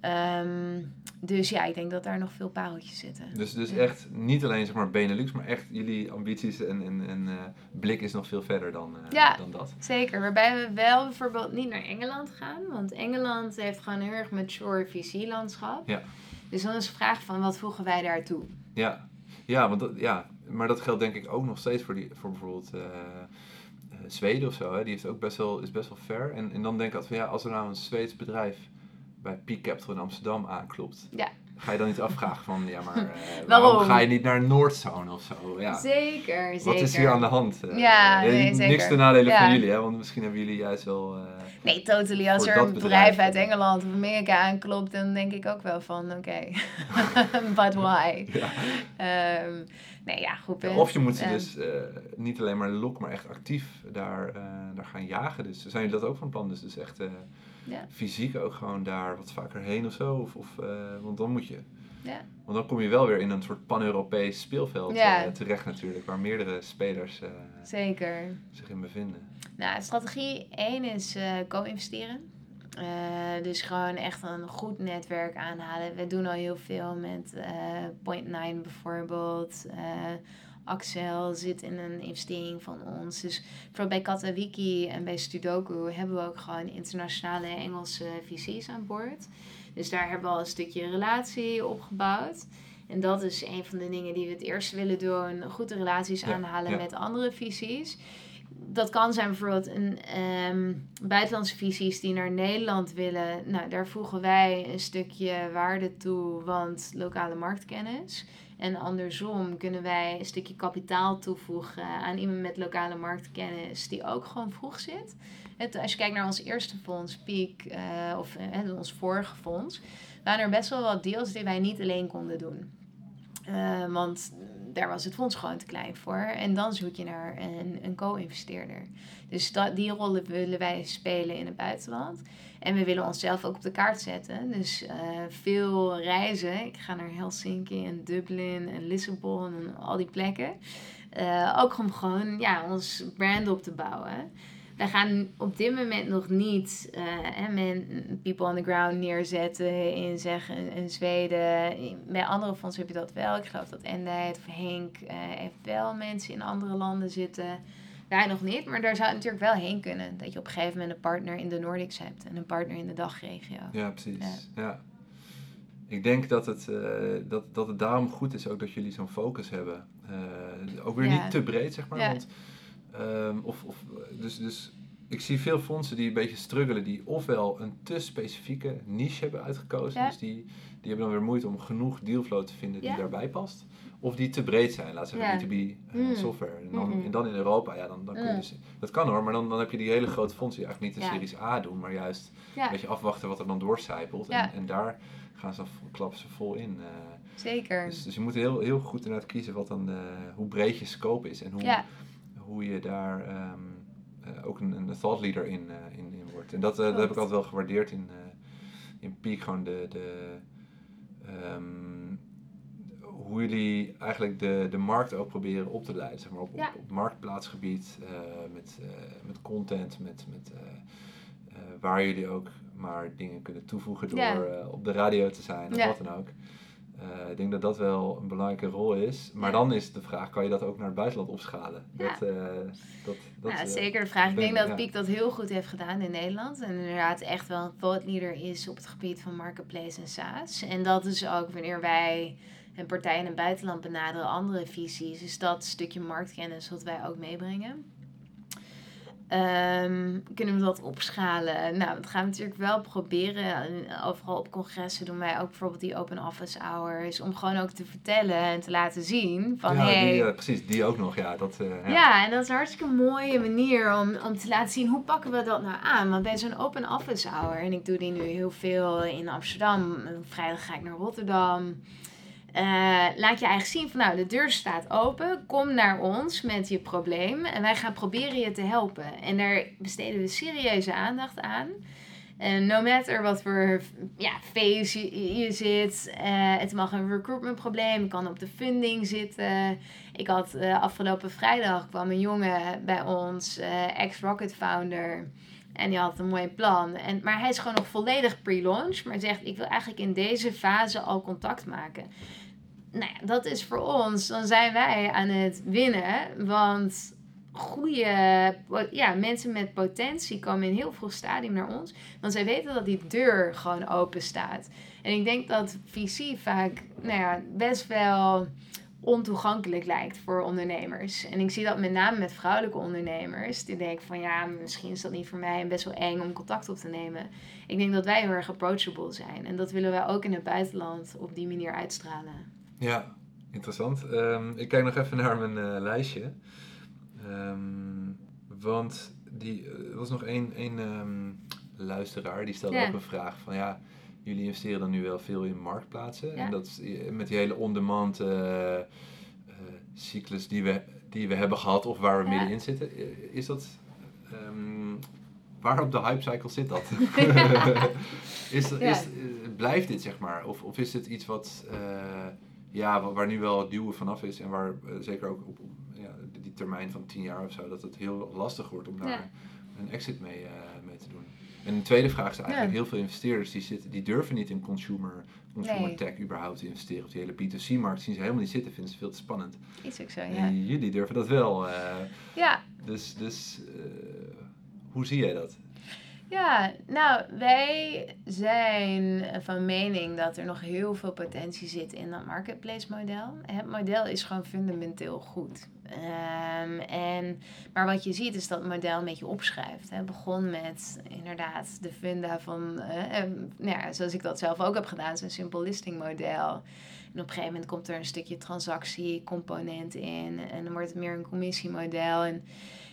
Ehm, dus ja, ik denk dat daar nog veel pareltjes zitten. Dus, dus echt niet alleen zeg maar Benelux, maar echt jullie ambities en, en, en uh, blik is nog veel verder dan, uh, ja, dan dat. zeker. Waarbij we wel bijvoorbeeld niet naar Engeland gaan. Want Engeland heeft gewoon een heel erg mature visielandschap. Ja. Dus dan is de vraag van wat voegen wij daartoe? Ja, ja, want dat, ja, maar dat geldt denk ik ook nog steeds voor, die, voor bijvoorbeeld uh, Zweden of zo. Hè. Die heeft ook best wel, is best wel ver. En, en dan denk ik altijd van ja, als er nou een Zweeds bedrijf bij Peak Capital in Amsterdam aanklopt. Ja. Ga je dan niet afvragen van, ja, maar uh, waarom? ga je niet naar Noordzone of zo? Ja. Zeker, zeker. Wat is hier aan de hand? Uh, ja, nee, zeker. Niks te nadelen van jullie, hè? Want misschien hebben jullie juist wel... Uh, nee, totally. Als er een bedrijf uit Engeland of Amerika aanklopt, dan denk ik ook wel van, oké, okay. but why? Ja. Um, nee, ja, goed. of je moet ze dus niet alleen maar lok, maar echt actief daar, daar gaan jagen. Dus zijn jullie dat ook van plan? Dus, dus echt ja. fysiek ook gewoon daar wat vaker heen of zo? Of, of, want dan moet je. Ja. Want dan kom je wel weer in een soort pan-Europees speelveld ja. terecht natuurlijk, waar meerdere spelers Zeker. zich in bevinden. Nou, strategie 1 is co-investeren. dus gewoon echt een goed netwerk aanhalen. We doen al heel veel met Point 9 bijvoorbeeld. Axel zit in een investering van ons. Dus voor bij Katawiki en bij Studoku hebben we ook gewoon internationale Engelse visies aan boord. Dus daar hebben we al een stukje relatie opgebouwd. En dat is een van de dingen die we het eerst willen doen. Goede relaties aanhalen met andere visies. Dat kan zijn bijvoorbeeld een um, buitenlandse visies die naar Nederland willen. Nou, daar voegen wij een stukje waarde toe, want lokale marktkennis. En andersom kunnen wij een stukje kapitaal toevoegen aan iemand met lokale marktkennis die ook gewoon vroeg zit. Het, als je kijkt naar ons eerste fonds, Peak, uh, of uh, ons vorige fonds, waren er best wel wat deals die wij niet alleen konden doen. Uh, want daar was het fonds gewoon te klein voor. En dan zoek je naar een, een co-investeerder. Dus dat, die rollen willen wij spelen in het buitenland. En we willen onszelf ook op de kaart zetten. Dus uh, veel reizen. Ik ga naar Helsinki en Dublin en Lissabon en al die plekken. Uh, ook om gewoon ja, ons brand op te bouwen. Wij gaan op dit moment nog niet uh, people on the ground neerzetten in zeg in Zweden. Bij andere fondsen heb je dat wel. Ik geloof dat Endite of Henk uh, heeft wel mensen in andere landen zitten. Wij nog niet, maar daar zou het natuurlijk wel heen kunnen. Dat je op een gegeven moment een partner in de Nordics hebt en een partner in de dagregio. Ja, precies. Ja. Ik denk dat het, uh, dat, dat het daarom goed is ook dat jullie zo'n focus hebben. Ook weer niet te breed, zeg maar. Ja. Want, um, of, of, dus, dus ik zie veel fondsen die een beetje struggelen, die ofwel een te specifieke niche hebben uitgekozen. Dus die, die hebben dan weer moeite om genoeg dealflow te vinden die daarbij past. Of die te breed zijn, laten we zeggen, B2B uh, mm. software. En dan, mm-hmm. en dan in Europa, ja, dan, dan kun je dus, dat kan hoor, maar dan, dan heb je die hele grote fondsen die eigenlijk niet de series A doen, maar juist een beetje afwachten wat er dan doorcijpelt. En, en daar gaan ze, klappen ze vol in. Uh, Zeker. Dus, dus, je moet heel, heel goed inderdaad kiezen wat dan, uh, hoe breed je scope is en hoe, hoe je daar um, ook een, een thought leader in, in, in wordt. En dat, dat heb ik altijd wel gewaardeerd in, in Peak, gewoon de, de um, hoe jullie eigenlijk de, de markt ook proberen op te leiden, zeg maar, op, op, marktplaatsgebied, met, met content, met, met waar jullie ook maar dingen kunnen toevoegen door ja. op de radio te zijn of ja. wat dan ook. Ik denk dat dat wel een belangrijke rol is. Maar ja. dan is de vraag, kan je dat ook naar het buitenland opschalen? Dat, dat, dat, ja, zeker de vraag. Ik denk dat Piek dat heel goed heeft gedaan in Nederland. En inderdaad echt wel een thought leader is op het gebied van marketplace en SaaS. En dat is ook wanneer wij en partijen in het buitenland benaderen andere visies, is dat stukje marktkennis wat wij ook meebrengen. Ehm, kunnen we dat opschalen? Nou, dat gaan we natuurlijk wel proberen. Overal op congressen doen wij ook bijvoorbeeld die open office hours. Om gewoon ook te vertellen en te laten zien van ja, hey, die, uh, precies, die ook nog. Ja, dat, uh, ja. ja. en dat is een hartstikke mooie manier om, om te laten zien hoe pakken we dat nou aan. Want bij zo'n open office hour, en ik doe die nu heel veel in Amsterdam. Vrijdag ga ik naar Rotterdam. Uh, laat je eigenlijk zien van nou, de deur staat open. Kom naar ons met je probleem. En wij gaan proberen je te helpen. En daar besteden we serieuze aandacht aan. En no matter wat voor ja, phase je, zit. Uh, het mag een recruitment probleem. kan op de funding zitten. Ik had uh, afgelopen vrijdag kwam een jongen bij ons. ex-Rocket founder. En die had een mooi plan. En, maar hij is gewoon nog volledig pre-launch. Maar zegt, ik wil eigenlijk in deze fase al contact maken nou ja, dat is voor ons, dan zijn wij aan het winnen. Want goede ja, mensen met potentie komen in heel vroeg stadium naar ons. Want zij weten dat die deur gewoon open staat. En ik denk dat VC vaak nou ja, best wel ontoegankelijk lijkt voor ondernemers. En ik zie dat met name met vrouwelijke ondernemers. Die denken van ja, misschien is dat niet voor mij en best wel eng om contact op te nemen. Ik denk dat wij heel erg approachable zijn. En dat willen wij ook in het buitenland op die manier uitstralen. Ja, interessant. Um, ik kijk nog even naar mijn uh, lijstje. Um, want die, er was nog één, één um, luisteraar die stelde ja. ook een vraag van ja, jullie investeren dan nu wel veel in marktplaatsen. Ja. En dat met die hele on-demand uh, uh, cyclus die we, die we hebben gehad of waar we ja. middenin zitten, is dat. waar op de hypecycle zit dat? is, is, blijft dit zeg maar? Of, of is het iets wat ja, waar nu wel het duwen vanaf is en waar zeker ook op, die termijn van tien jaar of zo, dat het heel lastig wordt om daar een exit mee, mee te doen. En de tweede vraag is eigenlijk, ja. heel veel investeerders die, zitten, die durven niet in consumer, consumer nee. tech überhaupt te investeren. Of die hele B2C-markt zien ze helemaal niet zitten, vinden ze veel te spannend. Is ook zo, ja. En jullie durven dat wel. Uh, ja. Dus, dus hoe zie jij dat? Ja, nou, wij zijn van mening dat er nog heel veel potentie zit in dat marketplace model. Het model is gewoon fundamenteel goed. Um, en, maar wat je ziet is dat het model een beetje opschrijft. Het begon met inderdaad de funda van, uh, um, nou ja, zoals ik dat zelf ook heb gedaan, zo'n simple listing model. En op een gegeven moment komt er een stukje transactiecomponent in en dan wordt het meer een commissiemodel. En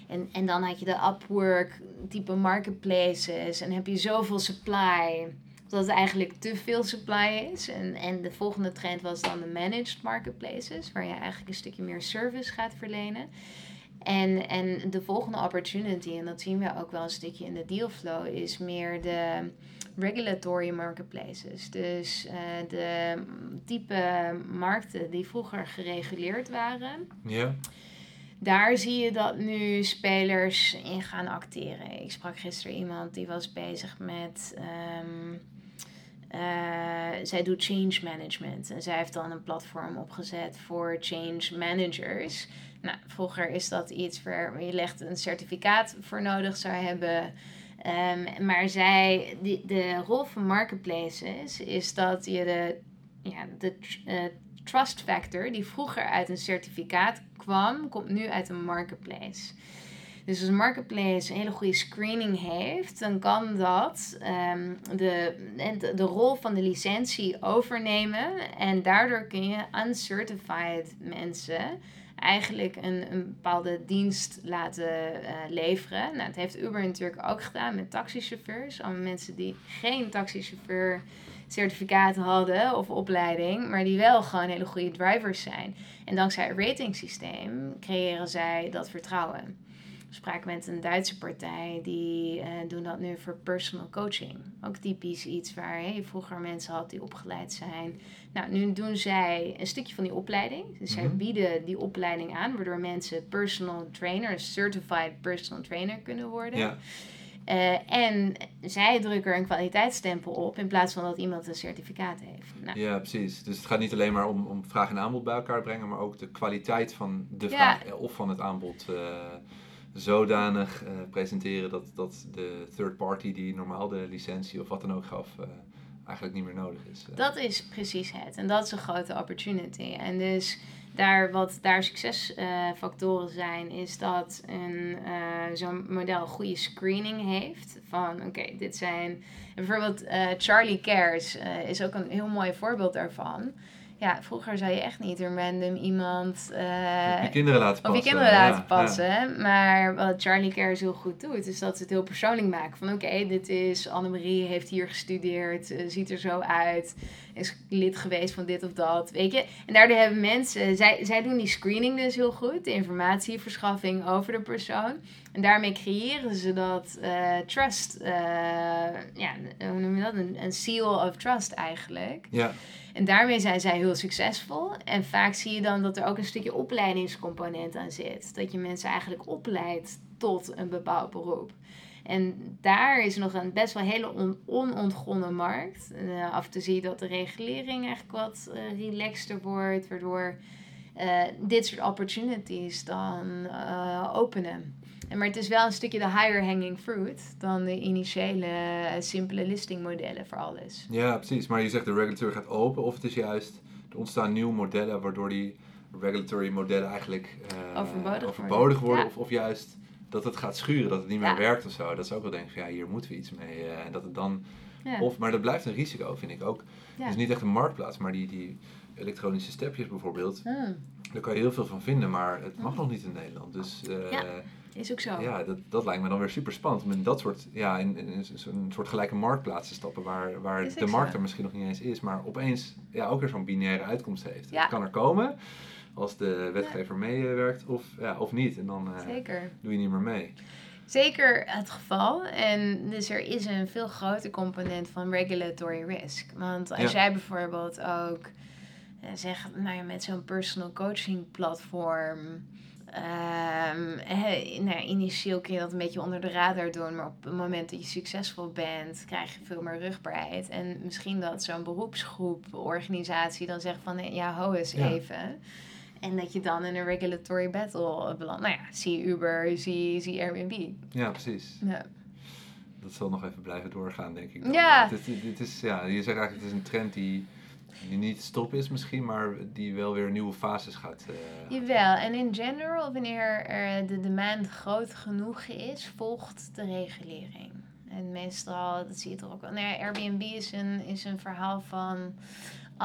en, en dan had je de Upwork type marketplaces. En heb je zoveel supply. Dat het eigenlijk te veel supply is. En, en de volgende trend was dan de managed marketplaces. Waar je eigenlijk een stukje meer service gaat verlenen. En, en de volgende opportunity, en dat zien we ook wel een stukje in de dealflow, is meer de regulatory marketplaces. Dus uh, de type markten die vroeger gereguleerd waren. Ja daar zie je dat nu spelers in gaan acteren. Ik sprak gisteren iemand die was bezig met. Um, uh, zij doet change management en zij heeft dan een platform opgezet voor change managers. Nou, vroeger is dat iets waar je legt een certificaat voor nodig zou hebben. Um, maar zij, die, de rol van marketplaces is dat je de, ja, de uh, trust factor, die vroeger uit een certificaat kwam, komt nu uit een marketplace. Dus als een marketplace een hele goede screening heeft, dan kan dat um, de, de, de rol van de licentie overnemen. En daardoor kun je uncertified mensen eigenlijk een, een bepaalde dienst laten uh, leveren. Nou, het heeft Uber natuurlijk ook gedaan met taxichauffeurs. Allemaal mensen die geen taxichauffeur certificaat hadden of opleiding, maar die wel gewoon hele goede drivers zijn. En dankzij het ratingsysteem creëren zij dat vertrouwen. We spraken met een Duitse partij, die uh, doen dat nu voor personal coaching. Ook typisch iets waar je vroeger mensen had die opgeleid zijn. Nou, nu doen zij een stukje van die opleiding. Dus zij Mhm. bieden die opleiding aan, waardoor mensen personal trainer, een certified personal trainer kunnen worden. Ja. Eh, en zij drukken er een kwaliteitsstempel op in plaats van dat iemand een certificaat heeft. Nou, ja, precies. Dus het gaat niet alleen maar om, om vraag en aanbod bij elkaar brengen, maar ook de kwaliteit van de Ja. vraag eh, of van het aanbod eh, zodanig eh, presenteren dat, dat de third party die normaal de licentie of wat dan ook gaf, eh, eigenlijk niet meer nodig is. Eh, Dat is precies het. En dat is een grote opportunity. En dus daar, wat daar succesfactoren zijn, is dat een, zo'n model goede screening heeft. Van oké, dit zijn. Bijvoorbeeld Charlie Cares is ook een heel mooi voorbeeld daarvan. Ja, vroeger zou je echt niet een random iemand... Uh, op je kinderen laten passen. Op je kinderen laten passen. Maar wat Charlie Cares heel goed doet, is dat ze het heel persoonlijk maken. Van oké, dit is Annemarie, heeft hier gestudeerd, uh, ziet er zo uit, is lid geweest van dit of dat, weet je. En daardoor hebben mensen, zij, zij doen die screening dus heel goed, de informatieverschaffing over de persoon. En daarmee creëren ze dat uh, trust, ja, hoe noem je dat? Een, een seal of trust eigenlijk. Ja. En daarmee zijn zij heel succesvol. En vaak zie je dan dat er ook een stukje opleidingscomponent aan zit. Dat je mensen eigenlijk opleidt tot een bepaald beroep. En daar is nog een best wel hele on onontgonnen markt. Uh, af en toe zie je dat de regulering eigenlijk wat uh, relaxter wordt, waardoor uh, dit soort opportunities dan openen. En maar het is wel een stukje de higher hanging fruit dan de initiële simpele listingmodellen voor alles. Ja, precies. Maar je zegt de regulatory gaat open of het is juist, er ontstaan nieuwe modellen waardoor die regulatory modellen eigenlijk overbodig, overbodig worden. Of, of juist dat het gaat schuren, dat het niet meer werkt of zo. Dat ze ook wel denken van ja, hier moeten we iets mee. Uh, en dat het dan, ja. of, maar dat blijft een risico, vind ik ook. Het is niet echt een marktplaats, maar die, die elektronische stepjes bijvoorbeeld, hmm. daar kan je heel veel van vinden, maar het mag hmm. nog niet in Nederland. Dus uh, is ook zo. Ja, dat, dat lijkt me dan weer super spannend. Om in dat soort, ja, in, in, een soort gelijke marktplaatsen stappen waar, waar de markt er misschien nog niet eens is, maar opeens ja, ook weer zo'n binaire uitkomst heeft. Het kan er komen als de wetgever meewerkt of, ja, of niet. En dan uh, doe je niet meer mee. Zeker het geval. En dus er is een veel groter component van regulatory risk. Want als jij bijvoorbeeld ook uh, zegt, nou ja, met zo'n personal coaching platform Um, nou, initieel kun je dat een beetje onder de radar doen, maar op het moment dat je succesvol bent, krijg je veel meer rugbaarheid. En misschien dat zo'n beroepsgroep, organisatie dan zegt van ja, ho eens even. En dat je dan in een regulatory battle belandt. Nou ja, zie Uber, zie, zie Airbnb. Ja, precies. Ja. Dat zal nog even blijven doorgaan, denk ik. Dan. Ja. Dit, dit is, ja. Je zegt eigenlijk, het is een trend die die niet stop is misschien, maar die wel weer nieuwe fases gaat. Uh... Jawel, en in general, wanneer er de demand groot genoeg is, volgt de regulering. En meestal, dat zie je toch ook wel. Nou ja, Airbnb is een, is een verhaal van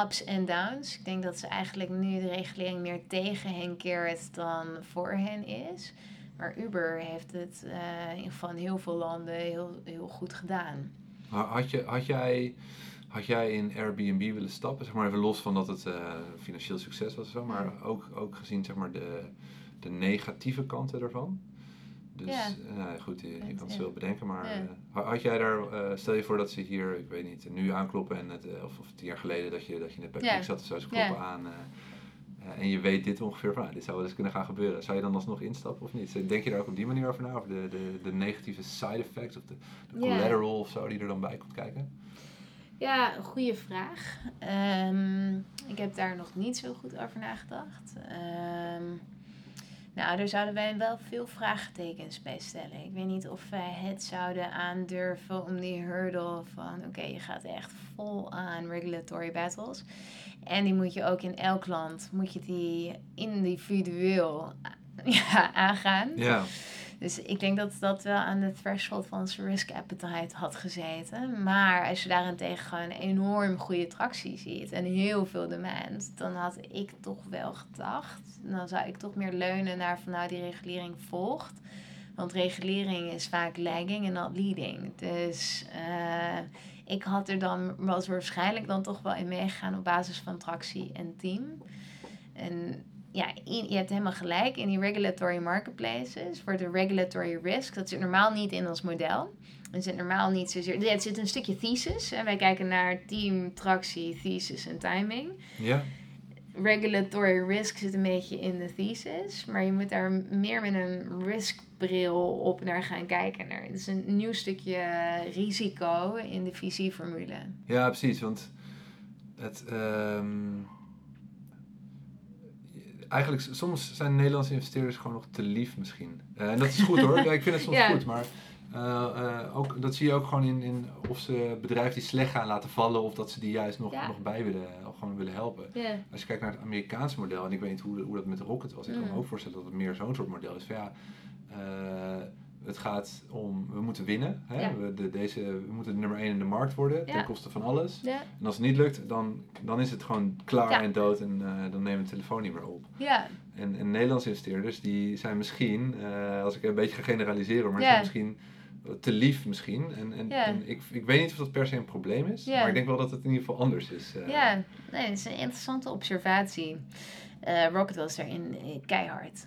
ups en downs. Ik denk dat ze eigenlijk nu de regulering meer tegen hen keert dan voor hen is. Maar Uber heeft het uh, geval in heel veel landen heel, heel goed gedaan. Had, je, had jij had jij in Airbnb willen stappen? Zeg maar even los van dat het uh, financieel succes was, zo, maar ook, ook gezien zeg maar, de, de negatieve kanten ervan. Dus ja. Uh, goed, je, je kan het zo bedenken, maar had jij daar, stel je voor dat ze hier, ik weet niet, nu aankloppen en het, of, of tien jaar geleden dat je, dat je net bij ja. zat of zo, ze kloppen aan en je weet dit ongeveer van, dit zou wel eens kunnen gaan gebeuren. Zou je dan alsnog instappen of niet? Denk je daar ook op die manier over na, over de, de, de negatieve side effects of de, de collateral of zo die er dan bij komt kijken? Ja, goede vraag. Um, ik heb daar nog niet zo goed over nagedacht. Um, nou, daar zouden wij wel veel vraagtekens bij stellen. Ik weet niet of wij het zouden aandurven om die hurdle van... oké, je gaat echt vol aan regulatory battles. En die moet je ook in elk land, moet je die individueel ja, aangaan. Ja. Dus ik denk dat dat wel aan de threshold van zijn risk appetite had gezeten. Maar als je daarentegen gewoon enorm goede tractie ziet en heel veel demand, dan had ik toch wel gedacht, dan zou ik toch meer leunen naar van nou die regulering volgt. Want regulering is vaak lagging en not leading. Dus uh, ik had er dan, was waarschijnlijk dan toch wel in meegegaan op basis van tractie en team. En ja, je hebt helemaal gelijk. In die regulatory marketplaces voor de regulatory risk, dat zit normaal niet in ons model. Er zit normaal niet zozeer. Ja, het zit een stukje thesis. En wij kijken naar team, tractie, thesis en timing. Ja. Regulatory risk zit een beetje in de thesis. Maar je moet daar meer met een riskbril op naar gaan kijken. Het is een nieuw stukje risico in de visieformule. Ja, precies. Want het. Um eigenlijk, soms zijn Nederlandse investeerders gewoon nog te lief misschien. Eh, en dat is goed hoor, ja, ik vind het soms Ja. goed, maar eh, eh, ook, dat zie je ook gewoon in, in of ze bedrijven die slecht gaan laten vallen of dat ze die juist nog, Ja. nog bij willen, of gewoon willen helpen. Als je kijkt naar het Amerikaanse model, en ik weet niet hoe, hoe dat met Rocket was, ik kan me Mm. ook voorstellen dat het meer zo'n soort model is. Van ja, het gaat om, we moeten winnen. Hè? Ja. We, de, deze, we moeten de nummer 1 in de markt worden, Ja. ten koste van alles. Ja. En als het niet lukt, dan, dan is het gewoon klaar en dood en eh, dan nemen we de telefoon niet meer op. Ja. En, en Nederlandse investeerders, die zijn misschien, eh, als ik een beetje ga generaliseren, maar zijn misschien te lief misschien. En, en, ik, ik weet niet of dat per se een probleem is, maar ik denk wel dat het in ieder geval anders is. eh. Ja, nee, dat is een interessante observatie. Eh, Rocket was daarin eh, keihard.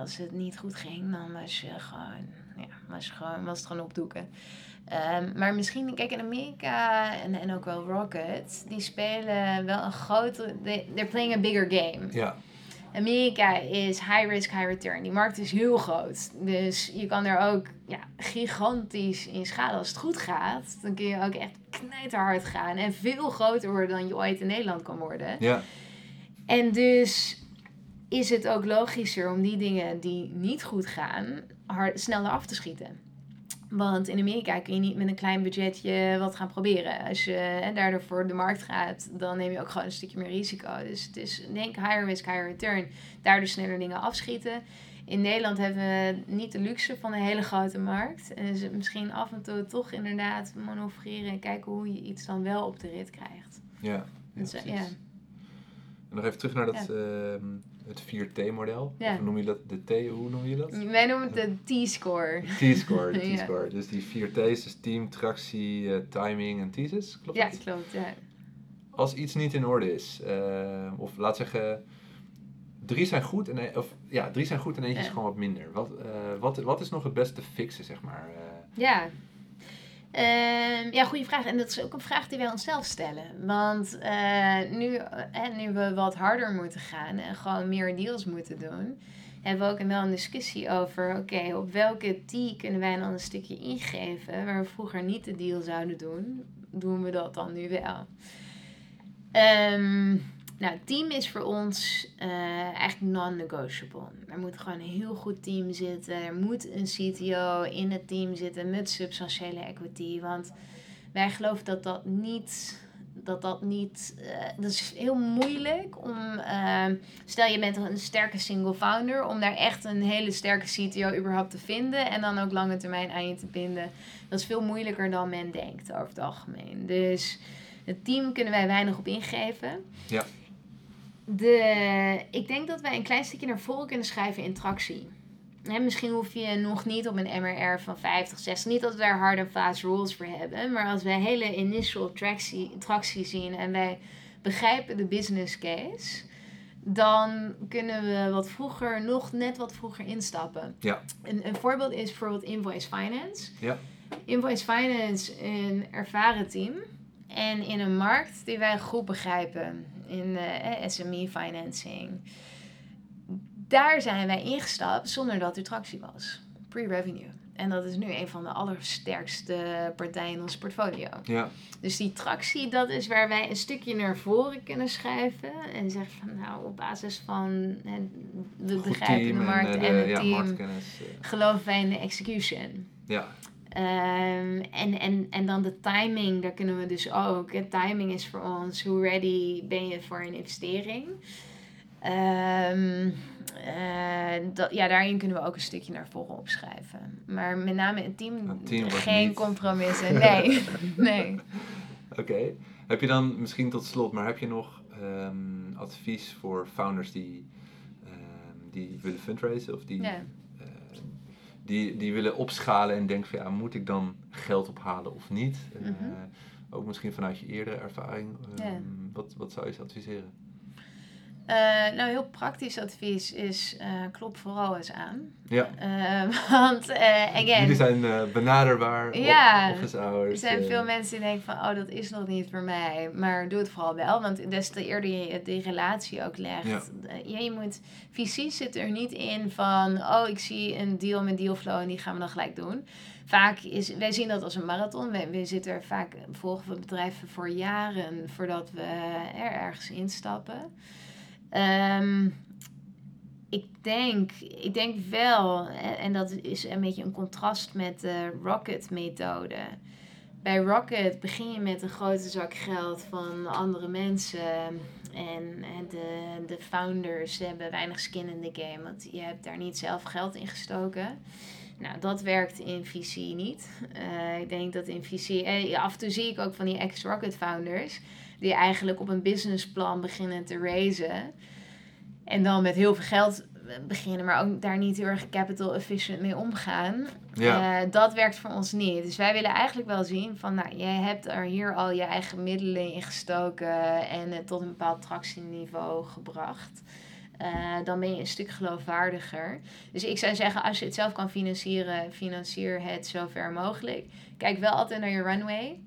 Als het niet goed ging, dan was je gewoon, ja, was, gewoon, was het gewoon opdoeken. Ehm, maar misschien, kijk, in Amerika en, en ook wel Rocket, die spelen wel een grote. They, they're playing a bigger game. Ja, Amerika is high risk, high return. Die markt is heel groot. Dus je kan er ook ja, gigantisch in schalen. Als het goed gaat, dan kun je ook echt knijterhard gaan. En veel groter worden dan je ooit in Nederland kan worden. ja, En dus is het ook logischer om die dingen die niet goed gaan, hard, sneller af te schieten. Want in Amerika kun je niet met een klein budgetje wat gaan proberen. Als je en daardoor voor de markt gaat, dan neem je ook gewoon een stukje meer risico. Dus het is, denk higher risk, higher return. Daardoor sneller dingen afschieten. In Nederland hebben we niet de luxe van een hele grote markt. En het misschien af en toe toch inderdaad manoeuvreren en kijken hoe je iets dan wel op de rit krijgt. ja. ja, Dus, eh, ja. En nog even terug naar dat, ehm, het 4T-model. Ja. Of noem je dat de T, hoe noem je dat? Wij noemen het de T-score. T-score, Ja. T-score. Dus die 4 T's, dus team, tractie, eh, timing en thesis, klopt Ja, klopt. Ja. Als iets niet in orde is, eh, of laat zeggen, drie zijn goed en, e- of, ja, drie zijn goed en eentje is gewoon wat minder. Wat, eh, wat, wat is nog het beste fixen, zeg maar? Ja. Ehm, ja, goede vraag. En dat is ook een vraag die wij onszelf stellen. Want eh, nu, eh, nu we wat harder moeten gaan en gewoon meer deals moeten doen, hebben we ook wel een discussie over: oké, op welke T kunnen wij dan een stukje ingeven waar we vroeger niet de deal zouden doen? Doen we dat dan nu wel? Ehm, nou, team is voor ons eh, eigenlijk non-negotiable. Er moet gewoon een heel goed team zitten. Er moet een CTO in het team zitten met substantiële equity. Want wij geloven dat dat niet. Dat dat niet. eh, dat is heel moeilijk om. eh, stel je bent een sterke single founder. Om daar echt een hele sterke CTO überhaupt te vinden. En dan ook lange termijn aan je te binden. Dat is veel moeilijker dan men denkt over het algemeen. Dus het team kunnen wij weinig op ingeven. Ja. De, ik denk dat wij een klein stukje naar voren kunnen schuiven in tractie. Misschien hoef je nog niet op een MRR van 50, 60. Niet dat we daar hard en fast rules voor hebben. Maar als wij hele initial tractie, tractie zien en wij begrijpen de business case. Dan kunnen we wat vroeger, nog net wat vroeger instappen. Ja. Een, een voorbeeld is bijvoorbeeld Invoice Finance. Ja. Invoice Finance een ervaren team. En in een markt die wij goed begrijpen. In eh, SME financing. Daar zijn wij ingestapt zonder dat er tractie was. Pre-revenue. En dat is nu een van de allersterkste partijen in ons portfolio. Ja, Dus die tractie, dat is waar wij een stukje naar voren kunnen schuiven. En zeggen van nou, op basis van de goed begrijpen de team markt en, en, eh, de, het ja, team, eh, geloven wij in de execution. ja, Ehm, en, en, en dan de timing, daar kunnen we dus ook. hè, timing is voor ons, hoe ready ben je voor een investering? Ehm, eh, dat, ja, daarin kunnen we ook een stukje naar voren opschrijven. Maar met name het team, Het team geen niet- compromissen. Nee, nee. Oké. Heb je dan misschien tot slot, maar heb je nog ehm, advies voor founders die, die willen fundraisen of die, Ja. Die, die willen opschalen en denken van ja, moet ik dan geld ophalen of niet? Eh, Mhm. ook misschien vanuit je eerdere ervaring. ehm, Ja. wat, wat zou je ze adviseren? Eh, nou, heel praktisch advies is eh, klop vooral eens aan. Ja. Eh, want, again, Jullie zijn benaderbaar, Ja. office hours. Er zijn veel mensen die denken van, oh, dat is nog niet voor mij. Maar doe het vooral wel, want des te eerder je die relatie ook legt. Ja. Ja, je moet, VC zit er niet in van, oh, ik zie een deal met dealflow en die gaan we dan gelijk doen. Vaak is, wij zien dat als een marathon. We, we zitten er vaak, volgen we bedrijven voor jaren voordat we er ergens instappen. Ehm, ik denk, ik denk wel, en, dat is een beetje een contrast met de Rocket-methode. Bij Rocket begin je met een grote zak geld van andere mensen. En, en de, de founders hebben weinig skin in the game, want je hebt daar niet zelf geld in gestoken. Nou, dat werkt in VC niet. Eh, ik denk dat in VC, eh, af en toe zie ik ook van die ex-Rocket founders, die eigenlijk op een businessplan beginnen te raisen. En dan met heel veel geld beginnen, maar ook daar niet heel erg capital efficient mee omgaan. Ja. Eh, dat werkt voor ons niet. Dus wij willen eigenlijk wel zien van, nou, jij hebt er hier al je eigen middelen in gestoken en het tot een bepaald tractieniveau gebracht. Eh, dan ben je een stuk geloofwaardiger. Dus ik zou zeggen, als je het zelf kan financieren, financier het zo ver mogelijk. Kijk wel altijd naar je runway.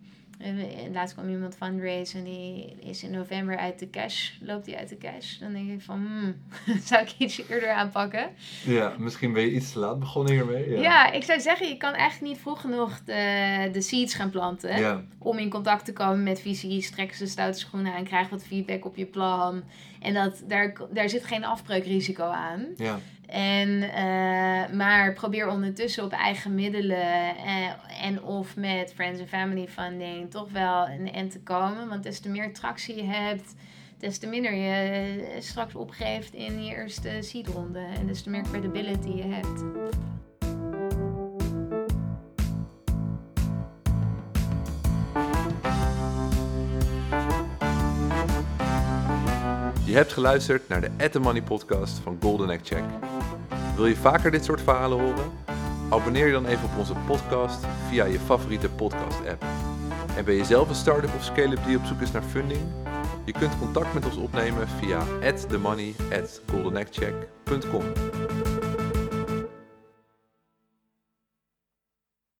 Laatst kwam iemand fundraise en die is in november uit de cash. Loopt hij uit de cash? Dan denk ik van, hmm, zou ik iets eerder aanpakken? Ja, misschien ben je iets te laat begonnen hiermee. Ja, Ja. ik zou zeggen, je kan eigenlijk niet vroeg genoeg de, de seeds gaan planten. Ja. Om in contact te komen met VC's, trekken ze stoute schoenen aan, krijg wat feedback op je plan. En dat, daar, daar zit geen afbreukrisico aan. ja. En, eh, maar probeer ondertussen op eigen middelen eh, en of met friends and family funding toch wel een end te komen. Want des te meer tractie je hebt, des te minder je eh, straks opgeeft in je eerste seedronde. En des te meer credibility je hebt. Je hebt geluisterd naar de At The Money podcast van Golden Egg Check. Wil je vaker dit soort verhalen horen? Abonneer je dan even op onze podcast via je favoriete podcast app. En ben je zelf een start-up of scale-up die op zoek is naar funding? Je kunt contact met ons opnemen via goldeneggcheck.com.